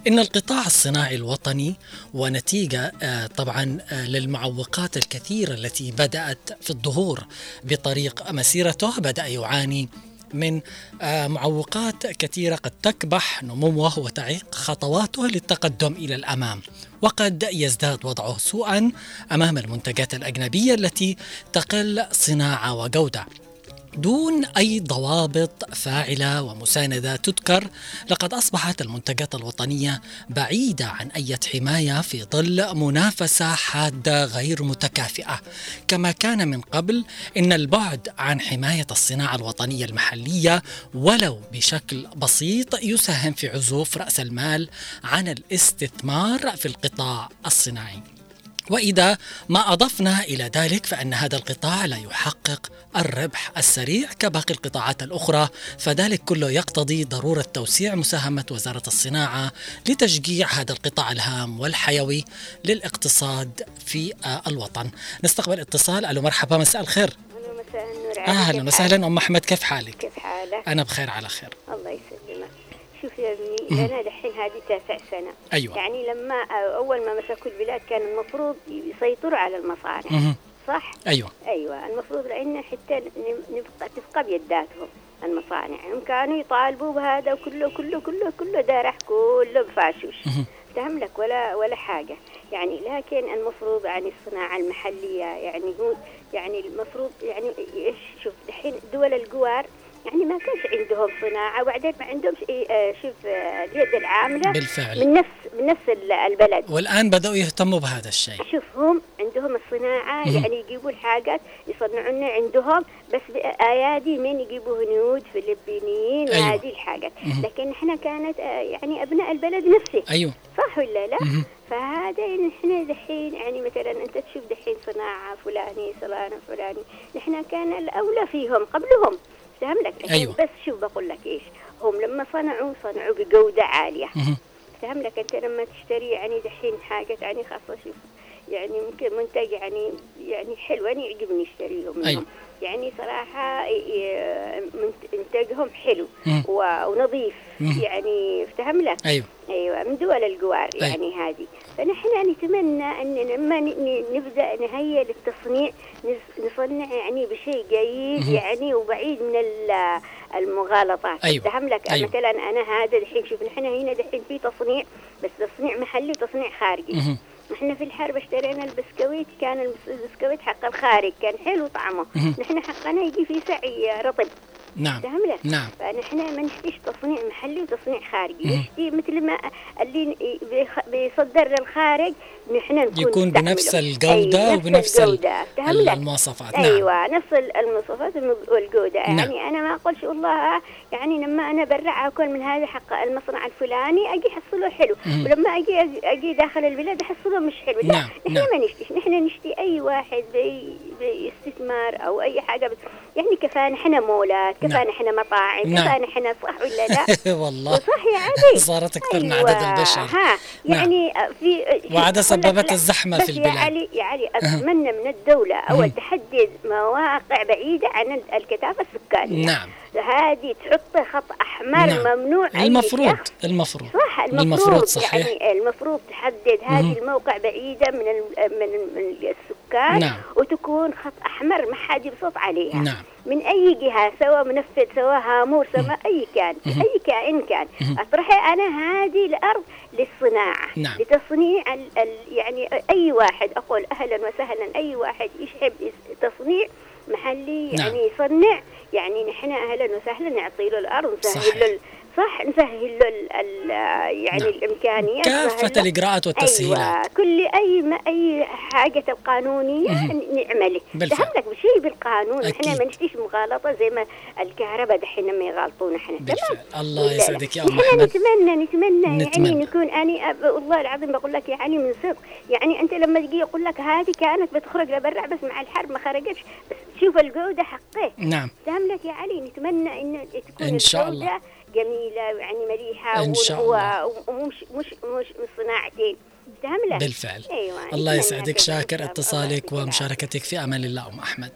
إن القطاع الصناعي الوطني ونتيجة آه، طبعا آه، للمعوقات الكثيرة التي بدأت في الظهور بطريق مسيرته بدأ يعاني من آه، معوقات كثيرة قد تكبح نموه وتعيق خطواته للتقدم إلى الأمام. وقد يزداد وضعه سوءا أمام المنتجات الأجنبية التي تقل صناعة وجودة. دون أي ضوابط فاعلة ومساندة تذكر لقد أصبحت المنتجات الوطنية بعيدة عن أي حماية في ظل منافسة حادة غير متكافئة. كما كان من قبل إن البعد عن حماية الصناعة الوطنية المحلية ولو بشكل بسيط يساهم في عزوف رأس المال عن الاستثمار في القطاع الصناعي. وإذا ما أضفنا إلى ذلك فإن هذا القطاع لا يحقق الربح السريع كباقي القطاعات الأخرى فذلك كله يقتضي ضرورة توسيع مساهمة وزارة الصناعة لتشجيع هذا القطاع الهام والحيوي للاقتصاد في الوطن. نستقبل اتصال ألو مرحبا مساء الخير. مساء النور أهلا وسهلا أم أحمد كيف حالك؟ كيف حالك؟ أنا بخير على خير. الله يسلمك شوف يا ابني أنا دحين هذه تاسع سنة. أيوة. يعني لما أول ما مسكوا البلاد كان المفروض يسيطروا على المصانع. صح؟ أيوه. أيوه المفروض لأن حتى نبقى تبقى بيداتهم المصانع. هم كانوا يطالبوا بهذا وكله كله كله كله دارح كله بفاشوش. فهم لك ولا ولا حاجة. يعني لكن المفروض عن الصناعة المحلية يعني هو يعني المفروض يعني إيش؟ شوف الحين دول الجوار يعني ما كانش عندهم صناعة وبعدين ما عندهمش آه، شوف آه، اليد العاملة بالفعل. من نفس من نفس ال- البلد والآن بدأوا يهتموا بهذا الشيء. شوف هم عندهم الصناعة مهم. يعني يجيبوا الحاجات يصنعون عندهم بس بأيادي من يجيبوا هنود فلبينيين أيوة. وهذه الحاجات مهم. لكن إحنا كانت آه، يعني أبناء البلد نفسه أيوه صح ولا لا؟ مهم. فهذا إن إحنا دحين يعني مثلا أنت تشوف دحين صناعة فلاني صناعة فلاني نحن كان الأولى فيهم قبلهم فهم لك أيوة. بس شوف بقول لك إيش هم لما صنعوا صنعوا بجودة عالية مهم. فهم لك أنت لما تشتري يعني دحين حاجة يعني خاصة شوف يعني ممكن منتج يعني يعني حلو أنا يعجبني اشتريه منهم أيوة. يعني صراحة إنتاجهم حلو ونظيف مم. يعني افتهم لك أيوه أيوه من دول الجوار أيوة. يعني هذه فنحن نتمنى أن لما ن- ن- نبدأ نهيئ للتصنيع نص- نصنع يعني بشيء جيد. يعني وبعيد من ال- المغالطات أيوة. فهم لك أيوة. مثلا أنا هذا الحين شوف نحن هنا دحين في تصنيع بس تصنيع محلي وتصنيع خارجي. نحن في الحرب اشترينا البسكويت كان البس- البسكويت حق الخارج كان حلو طعمه. نحن حقنا يجي في سعي رطب نعم. فهم لك نعم. فنحن ما نشتيش تصنيع محلي وتصنيع خارجي. نشتي مثل ما اللي بيصدر للخارج نحن نكون يكون. بنفس الجودة أي وبنفس ال- الجودة. المواصفات. نعم. أيوه نفس ال- المواصفات والجودة. نعم. يعني أنا ما أقولش والله يعني لما أنا برع اكل من هذا حق المصنع الفلاني أجي أحصله حلو. مم. ولما أجي أجي داخل البلاد أحصله مش حلو. لا نعم، نحن نعم. ما نشتيش. نحن نشتي أي واحد باستثمار أو أي حاجة بت... يعني كفانا إحنا مولات نعم. كفانا إحنا مطاعم نعم. كفانا إحنا صح ولا *laughs* لا والله صح يا علي صارت أكثر من أيوة. عدد البشر ها نعم. يعني في وعادة أقول لك سببت بس في البلاد. يا علي يا علي أتمنى من الدولة اول تحدد مواقع بعيدة عن ال- الكثافه السكانية نعم هذه تحط خط أحمر نعم. ممنوع المفروض المفروض صح المفروض, المفروض صحيح يعني المفروض تحدد هذه. الموقع بعيدة من من من السكان نعم. وتكون خط أحمر ما حد يبسط عليها نعم من أي جهة سواء منفذ سواء هامور سواء أي كان. أي كائن كان. أطرحي أنا هذه الأرض للصناعة نعم. لتصنيع ال ال يعني أي واحد أقول أهلا وسهلا أي واحد يحب تصنيع محلي نعم. يعني يصنع يعني نحن أهلا وسهلا نعطي له الأرض صحيح. نسهل له صح؟ نسهل له ال ال يعني نعم. الامكانيات له- الإجراءات والتسهيلات. أيوه. كل أي ما أي حاجة قانونيه مهم. ن- نعمله لك بشيء بالقانون. أكيد. إحنا ما نشتيش مغالطة زي ما الكهرباء دحين لما يغالطونا إحنا. تمام؟ الله؟ يسعدك يا نحن أحمد. نتمنى نتمنى. يعني نكون اني أب... والله العظيم بقول لك يعني من صدق. يعني أنت لما تجي يقول لك هذه كانت بتخرج لبرا بس مع الحرب ما خرجتش. بس تشوف الجودة حقه. نعم. دام لك يا علي. نتمنى إن تكون إن شاء الله. جميلة يعني مليحة إن شاء الله. ومش مش مش صناعتين فهم لك بالفعل. أيوه الله يسعدك شاكر. اتصالك ومشاركتك في أمان الله أم أحمد.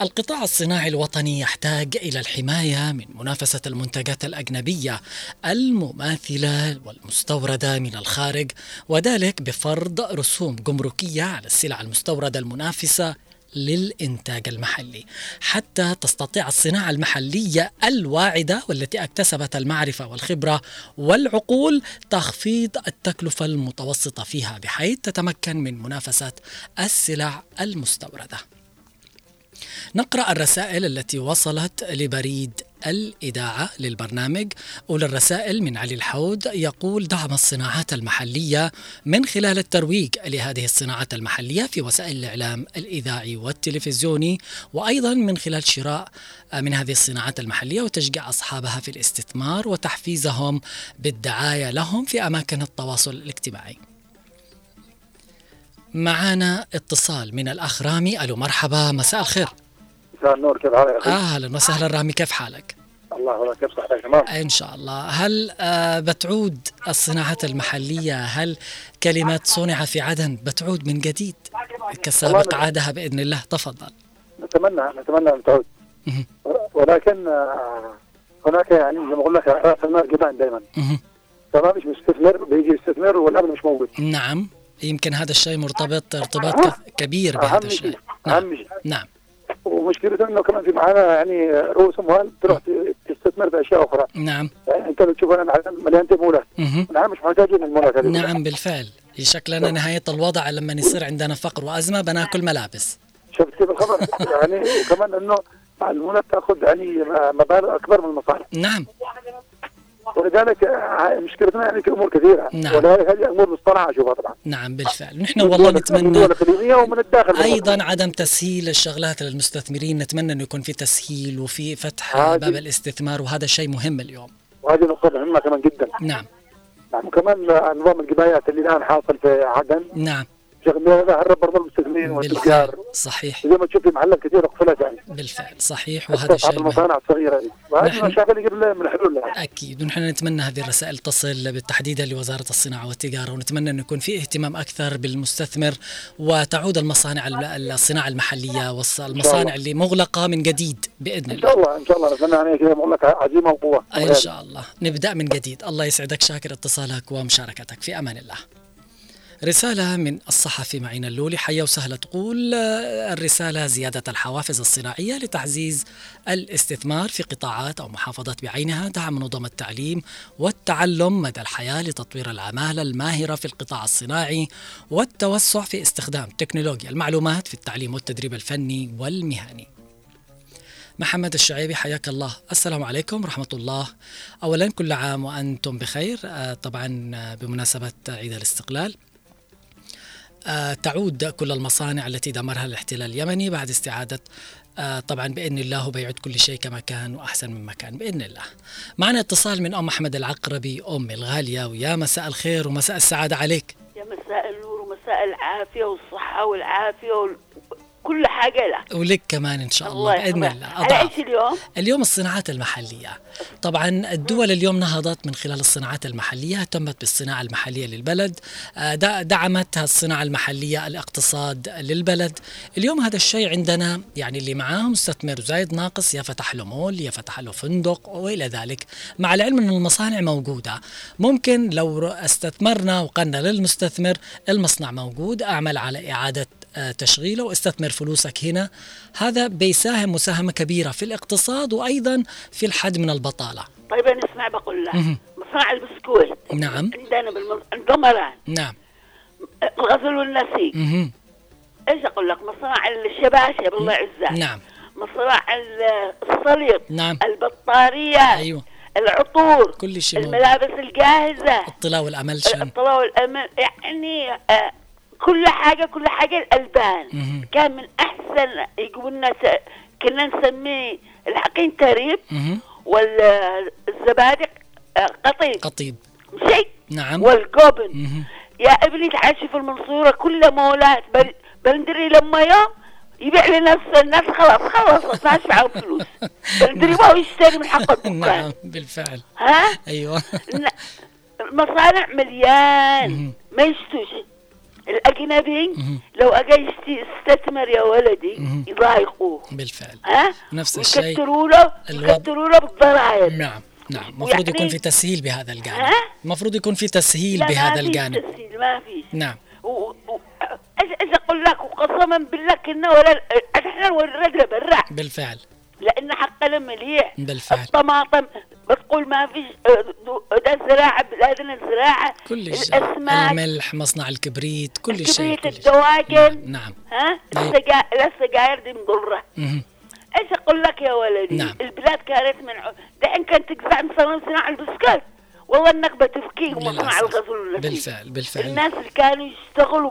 القطاع الصناعي الوطني يحتاج إلى الحماية من منافسة المنتجات الأجنبية المماثلة والمستوردة من الخارج وذلك بفرض رسوم جمركية على السلع المستوردة المنافسة للإنتاج المحلي. حتى تستطيع الصناعة المحلية الواعدة والتي اكتسبت المعرفة والخبرة والعقول تخفيض التكلفة المتوسطة فيها بحيث تتمكن من منافسة السلع المستوردة. نقرأ الرسائل التي وصلت لبريد الإذاعة للبرنامج. أولى الرسائل من علي الحود يقول دعم الصناعات المحلية من خلال الترويج لهذه الصناعات المحلية في وسائل الإعلام الإذاعي والتلفزيوني وأيضا من خلال شراء من هذه الصناعات المحلية وتشجيع أصحابها في الاستثمار وتحفيزهم بالدعاية لهم في أماكن التواصل الاجتماعي. معنا اتصال من الأخ رامي ألو مرحبا مساء الخير. مساء النور كيف حالك أخي؟ أهلا وسهلا رامي كيف حالك؟ الله والله كيف صحتك تمام؟ إن شاء الله. هل آه بتعود الصناعات المحلية؟ هل كلمه صنع في عدن بتعود من جديد؟ كسابق عادها بإذن الله. تفضل. نتمنى نتمنى أن تعود. ولكن آه، هناك يعني زي ما أقول لك راس المال جبان دائما فما فيش مستثمر بيجي يستثمر والأمن مش موجود. نعم. يمكن هذا الشيء مرتبط ارتباط كبير بهذا الشيء. شيء أهم شيء. نعم. ومشكلته إنه كمان في معانا يعني رؤوس أموال تروح تستثمر في أشياء أخرى. نعم. يعني أنت بتشوف أنا مليان تمولات. نحن مش محتاجين المولات هذه. نعم بالفعل. شكلنا نهاية الوضع لما يصير عندنا فقر وأزمة بناكل ملابس. شفت كيف الخبر؟ يعني وكمان إنه المولات تأخذ يعني مبالغ أكبر من المصانع نعم. ولذلك آه، مشكلتنا يعني في أمور كثيرة. نعم. ولذلك هذه أمور مصطنعة اشوفها طبعا نعم بالفعل. نحن والله من نتمنى ومن الداخل أيضا عدم تسهيل الشغلات للمستثمرين. نتمنى أنه يكون في تسهيل وفي فتح باب الاستثمار وهذا شيء مهم اليوم. وهذه نقطة مهمة كمان جدا. نعم. نعم وكمان نظام الجبايات اللي الآن حاصل في عدن. نعم. هذا هرب برضه المستثمرين والتجار. صحيح. زي ما تشوف في محلات كثيرة قفلت يعني بالفعل صحيح وهذا مهم. المصانع الصغيرة وهذه نحن- مشاكل يجب لها من الحلول لها. أكيد ونحن نتمنى هذه الرسائل تصل بالتحديد لوزارة الصناعة والتجارة ونتمنى انه يكون في اهتمام أكثر بالمستثمر وتعود المصانع الم- الصناعة المحلية والمصانع اللي مغلقة من جديد بإذن إن الله. شاء الله إن شاء الله. نتمنى يعني لك عزيمة وقوة. إن شاء الله. نبدأ من جديد. الله يسعدك شاكر اتصالك ومشاركتك. في أمان الله. رسالة من الصحفي معين اللولي. حيا وسهلا. تقول آه، الرسالة زيادة الحوافز الصناعية لتعزيز الاستثمار في قطاعات أو محافظات بعينها دعم نظم التعليم والتعلم مدى الحياة لتطوير العمالة الماهرة في القطاع الصناعي والتوسع في استخدام تكنولوجيا. المعلومات في التعليم والتدريب الفني والمهني. محمد الشعيبي حياك الله. السلام عليكم ورحمة الله. أولا كل عام وأنتم بخير. آه، طبعا آه، بمناسبة عيد الاستقلال تعود كل المصانع التي دمرها الاحتلال اليمني بعد استعادة آه، طبعا بإذن الله بيعود كل شيء كما كان وأحسن مما كان بإذن الله. معنا اتصال من أم أحمد العقربي أمي الغالية ويا مساء الخير ومساء السعادة عليك. يا مساء النور ومساء العافية والصحة والعافية وكل حاجة لك ولك كمان إن شاء الله, الله بإذن يحفظك. الله. على إيش اليوم؟ اليوم الصناعات المحلية. طبعا الدول اليوم نهضت من خلال الصناعات المحلية اهتمت بالصناعة المحلية للبلد. آه، دعمت الصناعة المحلية الاقتصاد للبلد. اليوم هذا الشيء عندنا يعني اللي معاه مستثمر زايد ناقص يا فتح له مول يا فتح له فندق وإلى ذلك. مع العلم أن المصانع موجودة. ممكن لو استثمرنا وقلنا للمستثمر المصنع موجود أعمل على إعادة آه، تشغيله واستثمر فلوسك هنا. هذا بيساهم مساهمة كبيرة في الاقتصاد وأيضا في الحد من البطالة. طيب أنا أسمع بقول لك. مصنع البسكويت نعم. عندنا بالمن... الضمران نعم. الغزل والنسيج. إيش أقول لك؟ مصنع الشباشب الله يعزها نعم. مصنع ال- الصليب. نعم. البطاريات. أيوه. العطور. كل شيء. الملابس الجاهزة. الطلاء والأملشن الطلاء والأمل. يعني آه كل حاجة كل حاجة الألبان. مهم. كان من أحسن يجيبوا لنا كنا نسميه الحقين تريب. والزبادق آه، قطيب. قطيب. شيء. نعم. والجبن مهم. يا ابني تعال شوف المنصورة كلها مولات. بل بندري لما يوم يبيع لنفس الناس خلاص خلاص ما *laughs* معاهم فلوس بندري ما هو يشتري من حق الدكان *laughs* نعم بالفعل. ها؟ ن- المصانع مليان. ما يشتوش. الأجنبي؟ لو اجى يست- يستثمر يا ولدي يضايقوه. بالفعل. ها؟ نفس الشيء. ويكتروا له يكتروا له بالضرائب. نعم نعم. المفروض ويعني- يكون في تسهيل بهذا الجانب؟ المفروض يكون في تسهيل ما بهذا الجانب. تسهيل ما في نعم. و... و... إيش أقول لك؟ وقسما بالله كنا ولا إحنا برا بالفعل. لأن حقنا مليح. بالفعل الطماطم بتقول ما فيش آه، ده زراعه بلادنا زراعه كل شيء الأسماك. الملح مصنع الكبريت كل شيء كبريت الدواجن. نعم ها؟ أيوة. السجا- السجاير دي مضرة. إيش أقول لك يا ولدي؟ نعم. البلاد كانت من دحين كانت تجزع من صناعه صناعة البسكات والله النكبه تفكيك ومصنع. الغزل بالفعل بالفعل. الناس اللي كانوا يشتغلوا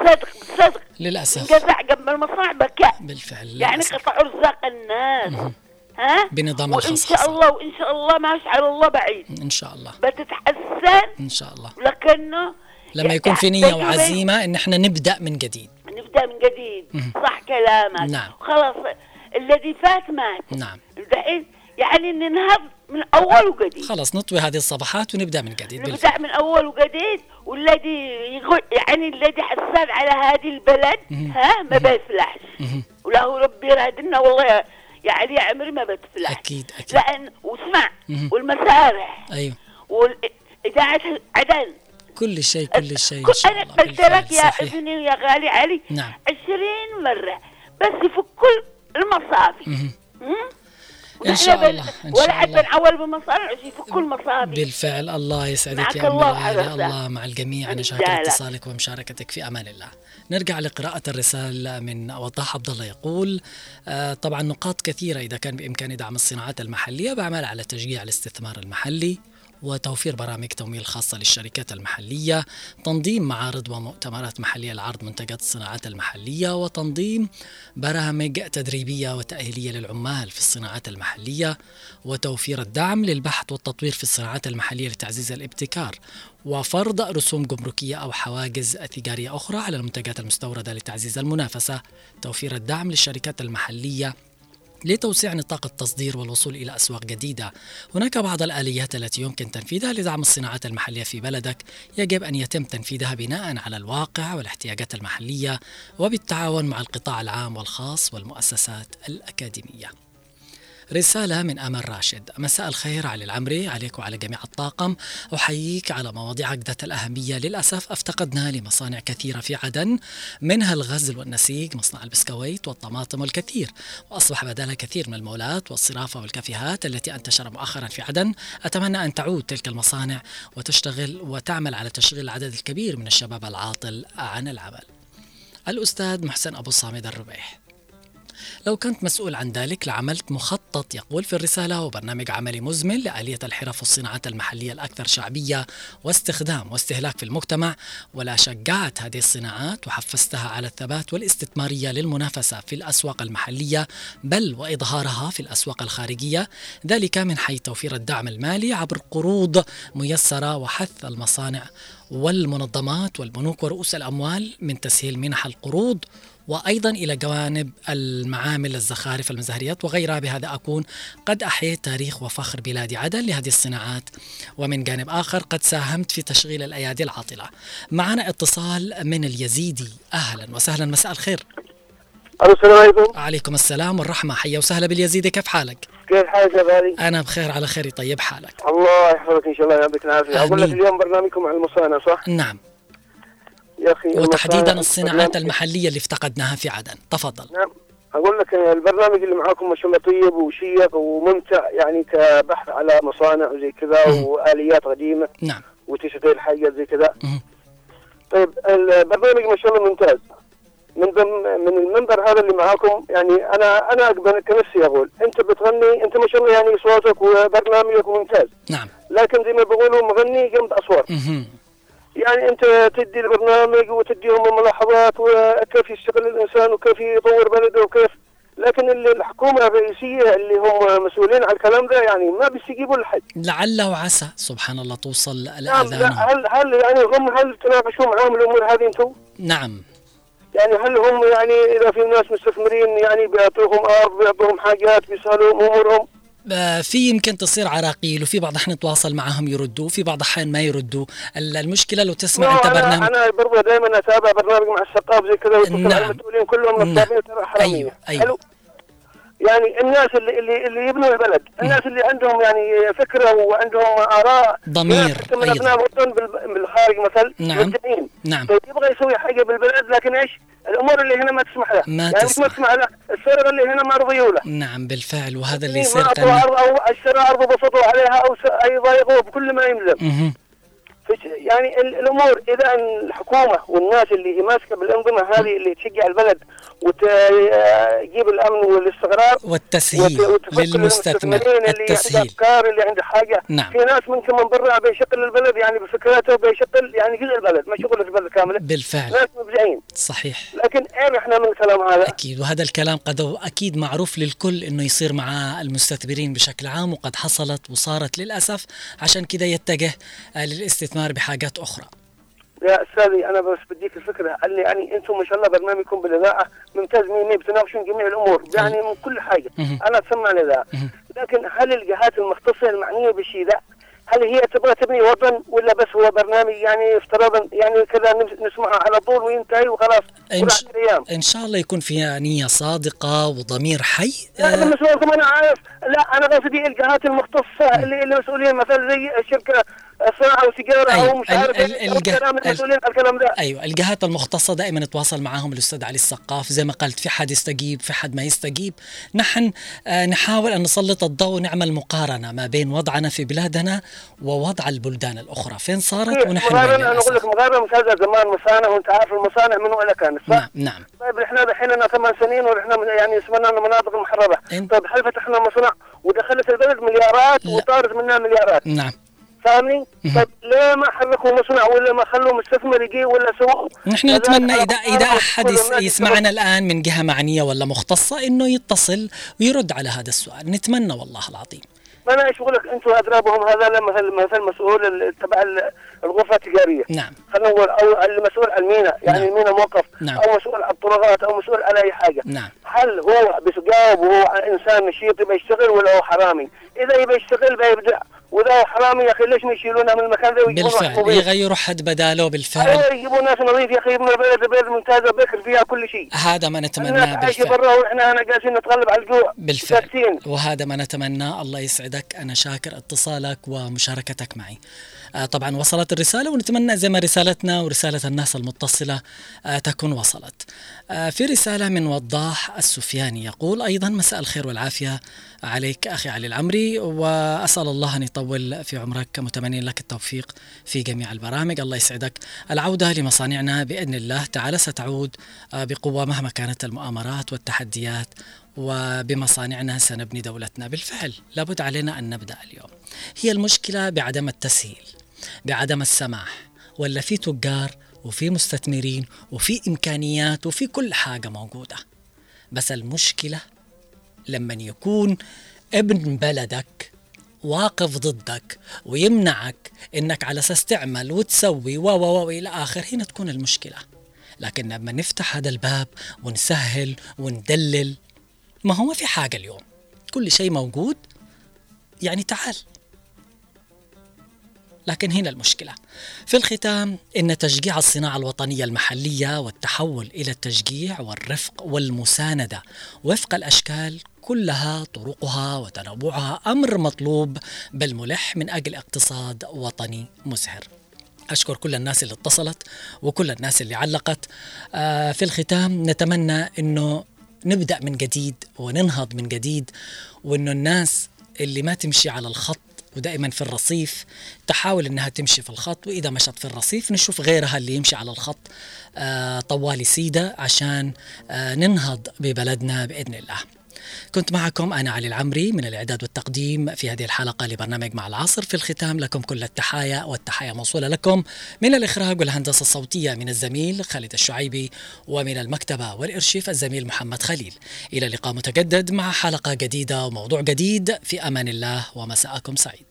بصدق بصدق للأسف. انجزع جنب المصانع بكاء بالفعل يعني للأسف. قطعوا رزاق الناس. ها؟ بنظام وإن الخصخصة. شاء الله وإن شاء الله ما على الله بعيد. إن شاء الله. بتتحسن؟ إن شاء الله. لكنه لما يكون في نية يحتاج وعزيمة إن إحنا نبدأ من جديد. نبدأ من جديد. مهم. صح كلامك. نعم. خلاص. الذي فات مات. نعم. دحين يعني ننهض. من أول وجديد. خلاص نطوي هذه الصفحات ونبدأ من جديد بالفعل. نبدأ من أول وجديد والذي يعني الذي حسان على هذه البلد ها ما بيفلحش. وله ربي يرادنا والله يا- يعني يا عمري ما بتفلح أكيد أكيد. لأن واسمع. والمسارح. أيوه. واذاعه عدن كل شيء كل شيء كل أنا قلت بالفعل لك يا أبني يا غالي علي نعم. عشرين مرة بس في كل المصافي. ونحن شاء الله إن ولا شاء الله. بنعول بمصارع في كل مصافي بالفعل الله يسعدك يا أم الله. الله مع الجميع. أنا شاكر. اتصالك ومشاركتك في أمان الله. نرجع لقراءة الرسالة من وضاح عبد الله يقول آه طبعا نقاط كثيرة إذا كان بإمكاني دعم الصناعات المحلية بعمل على تشجيع الاستثمار المحلي. وتوفير برامج تمويل خاصة للشركات المحلية تنظيم معارض ومؤتمرات محلية لعرض منتجات الصناعات المحلية وتنظيم برامج تدريبية وتأهيلية للعمال في الصناعات المحلية وتوفير الدعم للبحث والتطوير في الصناعات المحلية لتعزيز الابتكار وفرض رسوم جمركية أو حواجز تجارية أخرى على المنتجات المستوردة لتعزيز المنافسة توفير الدعم للشركات المحلية لتوسيع نطاق التصدير والوصول إلى أسواق جديدة. هناك بعض الآليات التي يمكن تنفيذها لدعم الصناعات المحلية في بلدك. يجب أن يتم تنفيذها بناء على الواقع والاحتياجات المحلية وبالتعاون مع القطاع العام والخاص والمؤسسات الأكاديمية. رسالة من أمل راشد. مساء الخير علي العمري عليك وعلى جميع الطاقم. أحييك على مواضيعك ذات الأهمية. للأسف افتقدنا لمصانع كثيرة في عدن منها الغزل والنسيج مصنع البسكويت والطماطم والكثير. وأصبح بدلها كثير من المولات والصرافة والكافيهات التي أنتشر مؤخرا في عدن. أتمنى أن تعود تلك المصانع وتشتغل وتعمل على تشغيل العدد الكبير من الشباب العاطل عن العمل. الأستاذ محسن أبو صامد الربيح. لو كنت مسؤول عن ذلك لعملت مخطط يقول في الرسالة وبرنامج عملي مزمن لآلية الحرف والصناعات المحلية الأكثر شعبية واستخدام واستهلاك في المجتمع. ولا شجعت هذه الصناعات وحفزتها على الثبات والاستثمارية للمنافسة في الأسواق المحلية بل وإظهارها في الأسواق الخارجية. ذلك من حيث توفير الدعم المالي عبر قروض ميسرة وحث المصانع والمنظمات والبنوك ورؤوس الأموال من تسهيل منح القروض وأيضا إلى جوانب المعامل الزخارف المزهريات وغيرها بهذا أكون قد أحييت تاريخ وفخر بلاد عدن لهذه الصناعات. ومن جانب آخر قد ساهمت في تشغيل الأيادي العاطلة. معنا اتصال من اليزيدي أهلا وسهلا. مساء الخير. السلام عليكم. عليكم السلام والرحمة. حيا وسهلا باليزيدي كيف حالك؟ كيف حالك يا غالي؟ أنا بخير على خير. طيب حالك؟ الله يحفظك إن شاء الله يعطيك العافية. أقول لك. اليوم برنامجكم عن المصانع صح؟ نعم. يا أخي وتحديدا الصناعات المحلية اللي افتقدناها في عدن. تفضل. نعم. أقول لك البرنامج اللي معاكم ما شاء الله طيب وشيق وممتع يعني كبحث على مصانع وزي كذا وآليات قديمة نعم. وتشغيل حاجات زي كذا. طيب البرنامج ما شاء الله ممتاز. من ضمن من المنبر هذا اللي معاكم يعني أنا أنا كنفسي أقول أنت بتغني أنت ما شاء الله يعني صوتك وبرنامجك ممتاز. نعم. لكن زي ما بيقولوا مغني جنب أصوات. يعني أنت تدي البرنامج وتديهم الملاحظات وكيف يشتغل الإنسان وكيف يطور بلده وكيف. لكن اللي الحكومة الرئيسية اللي هم مسؤولين على الكلام ده يعني ما بيستجيبوا لحد. لعل وعسى سبحان الله توصل نعم الأذان لا هل هل يعني هم هل تناقشوا معاهم الأمور هذه أنتم؟ نعم. يعني هل هم يعني إذا في ناس مستثمرين يعني بيعطوهم أرض بيعطوهم حاجات بيسهلوا أمورهم؟ في يمكن تصير عراقيل وفي بعض الأحيان نتواصل معهم يردوا في بعض الأحيان ما يردوا. ال- المشكلة لو تسمع أنا برنامج أنا برضه دائما أتابع برنامج مع الثقافة زي كذا نعم. المسؤولين كلهم نصابين ترى حرامية أيوه أيوه. حلو. يعني الناس اللي اللي اللي يبنوا البلد، الناس اللي عندهم يعني فكرة وعندهم آراء ضمير حتى من. أبناء الوطن بال- بالخارج مثل نعم. مبدعين نعم. طيب يبغى يسوي حاجة بالبلد لكن إيش؟ الأمور اللي هنا ما تسمح له ما يعني تسمح. ما تسمح له السرقة اللي هنا ما رضيوا له. نعم بالفعل وهذا اللي ما يصير كان أرض أو اشترى ارض وبسطوا عليها أو س- أي ضايقوه بكل ما يلزم يعني ال- الأمور إذا الحكومة والناس اللي ماسكة بالأنظمة هذه اللي تشجع البلد وتجيب الأمن والاستقرار والتسهيل للمستثمر للمستثمرين اللي عنده التسهيل. أفكار اللي عنده حاجة. نعم. في ناس ممكن من برا بيشغل البلد يعني بفكراته بيشغل يعني جزء البلد ما شغل البلد كاملة. بالفعل. ناس مبدعين صحيح. لكن اين إحنا من الكلام هذا؟ أكيد. وهذا الكلام قد أكيد معروف للكل أنه يصير مع المستثمرين بشكل عام وقد حصلت وصارت للأسف. عشان كده يتجه للاستثمار بحاجات أخرى. يا أستاذي أنا بس بديك الفكرة. اللي يعني أنتم ما شاء الله برنامجكم بالإذاعة ممتاز مية مية بتناقشون جميع الأمور يعني من كل حاجة. أنا اسمع الاذاعه لكن هل الجهات المختصة المعنية بالشيء ده هل هي تبغى تبني وطن ولا بس هو برنامج يعني افتراضا يعني كذا نس- نسمعه على طول وينتهي وخلاص؟ إن, ش... إن شاء الله يكون فيها نية صادقة وضمير حي. لا مسؤولكم أنا عارف. لا أنا قصدي الجهات المختصة اللي اللي مسؤولين مثلا زي الشركة والسيجاره أيوة، أو مش عارف إيه، الجه- الكلام المسؤولين الكلام ده. أيوه الجهات المختصة دائما نتواصل معاهم الأستاذ علي السقاف زي ما قلت في حد يستجيب في حد ما يستجيب. نحن آه نحاول أن نسلط الضوء ونعمل مقارنة ما بين وضعنا في بلادنا ووضع البلدان الأخرى. فين صارت ونحن مغارنة أنا. أقول لك مغارنه مش هذا زمان مصانع وأنت عارف المصانع من وين كانت صح؟ نعم نعم. طيب إحنا دحين لنا ثمان سنين من- يعني اسمنا مناطق محرره طيب هل فتحنا مصنع ودخلت البلد مليارات وطارت منها مليارات؟ نعم. فاهمني؟ طيب ليه ما حركوا مصنع ولا ما خلوا مستثمر يجي ولا سووا؟ نحن نتمنى اذا إذا أحد يسمعنا الآن من جهة معنية ولا مختصة إنه يتصل ويرد على هذا السؤال. نتمنى والله العظيم. ما أنا لك؟ أنتم اضرابهم هذا مثل مثل مسؤول تبع ال- الغرفة التجارية. نعم. خلينا نقول أو المسؤول على المينا يعني نعم. المينا موقف نعم. أو مسؤول على الطرقات أو مسؤول على أي حاجة. نعم. هل هو بيجاوب وهو إنسان نشيط يبغى يشتغل ولا هو حرامي؟ إذا يبغى يشتغل بيبدع واذا هو حرامي يا أخي ليش ما يشيلونه من المكان ذا؟ بالفعل؟ يغيروا حد بداله بالفعل. أيوة، يجيبوا ناس نظيف يا أخي يبنوا البلد البلد ممتازه بكر فيها كل شيء. هذا ما نتمناه بالفعل. برا وإحنا هنا جالسين نتغلب على الجوع. بالفعل. ساكتين وهذا ما نتمناه. الله يسعدك. أنا شاكر اتصالك ومشاركتك معي. طبعا وصلت الرسالة ونتمنى زي ما رسالتنا ورسالة الناس المتصلة آه تكون وصلت. آه في رسالة من وضاح السفياني يقول أيضا مساء الخير والعافية عليك أخي علي العمري وأسأل الله أن يطول في عمرك متمنين لك التوفيق في جميع البرامج. الله يسعدك. العودة لمصانعنا بإذن الله تعالى ستعود آه بقوة مهما كانت المؤامرات والتحديات وبمصانعنا سنبني دولتنا بالفعل. لابد علينا أن نبدأ اليوم. هي المشكلة بعدم التسهيل. بعدم السماح ولا في تجار وفي مستثمرين وفي إمكانيات وفي كل حاجة موجودة. بس المشكلة لما يكون ابن بلدك واقف ضدك ويمنعك إنك على أساس تعمل وتسوي و و و إلى آخر هنا تكون المشكلة. لكن لما نفتح هذا الباب ونسهل وندلل ما هو ما في حاجة اليوم. كل شيء موجود يعني تعال. لكن هنا المشكلة. في الختام إن تشجيع الصناعة الوطنية المحلية والتحول إلى التشجيع والرفق والمساندة وفق الأشكال كلها طرقها وتنوعها أمر مطلوب بل ملح من أجل اقتصاد وطني مسهر. أشكر كل الناس اللي اتصلت وكل الناس اللي علقت. آه في الختام نتمنى أنه نبدأ من جديد وننهض من جديد وأنه الناس اللي ما تمشي على الخط ودائما في الرصيف تحاول إنها تمشي في الخط وإذا مشت في الرصيف نشوف غيرها اللي يمشي على الخط آه طوالي سيده عشان آه ننهض ببلدنا بإذن الله. كنت معكم أنا علي العمري من الإعداد والتقديم في هذه الحلقة لبرنامج مع العصر في الختام. لكم كل التحايا والتحايا موصولة لكم من الإخراج والهندسة الصوتية من الزميل خالد الشعيبي ومن المكتبة والإرشيف الزميل محمد خليل. إلى لقاء متجدد مع حلقة جديدة وموضوع جديد. في أمان الله ومساءكم سعيد.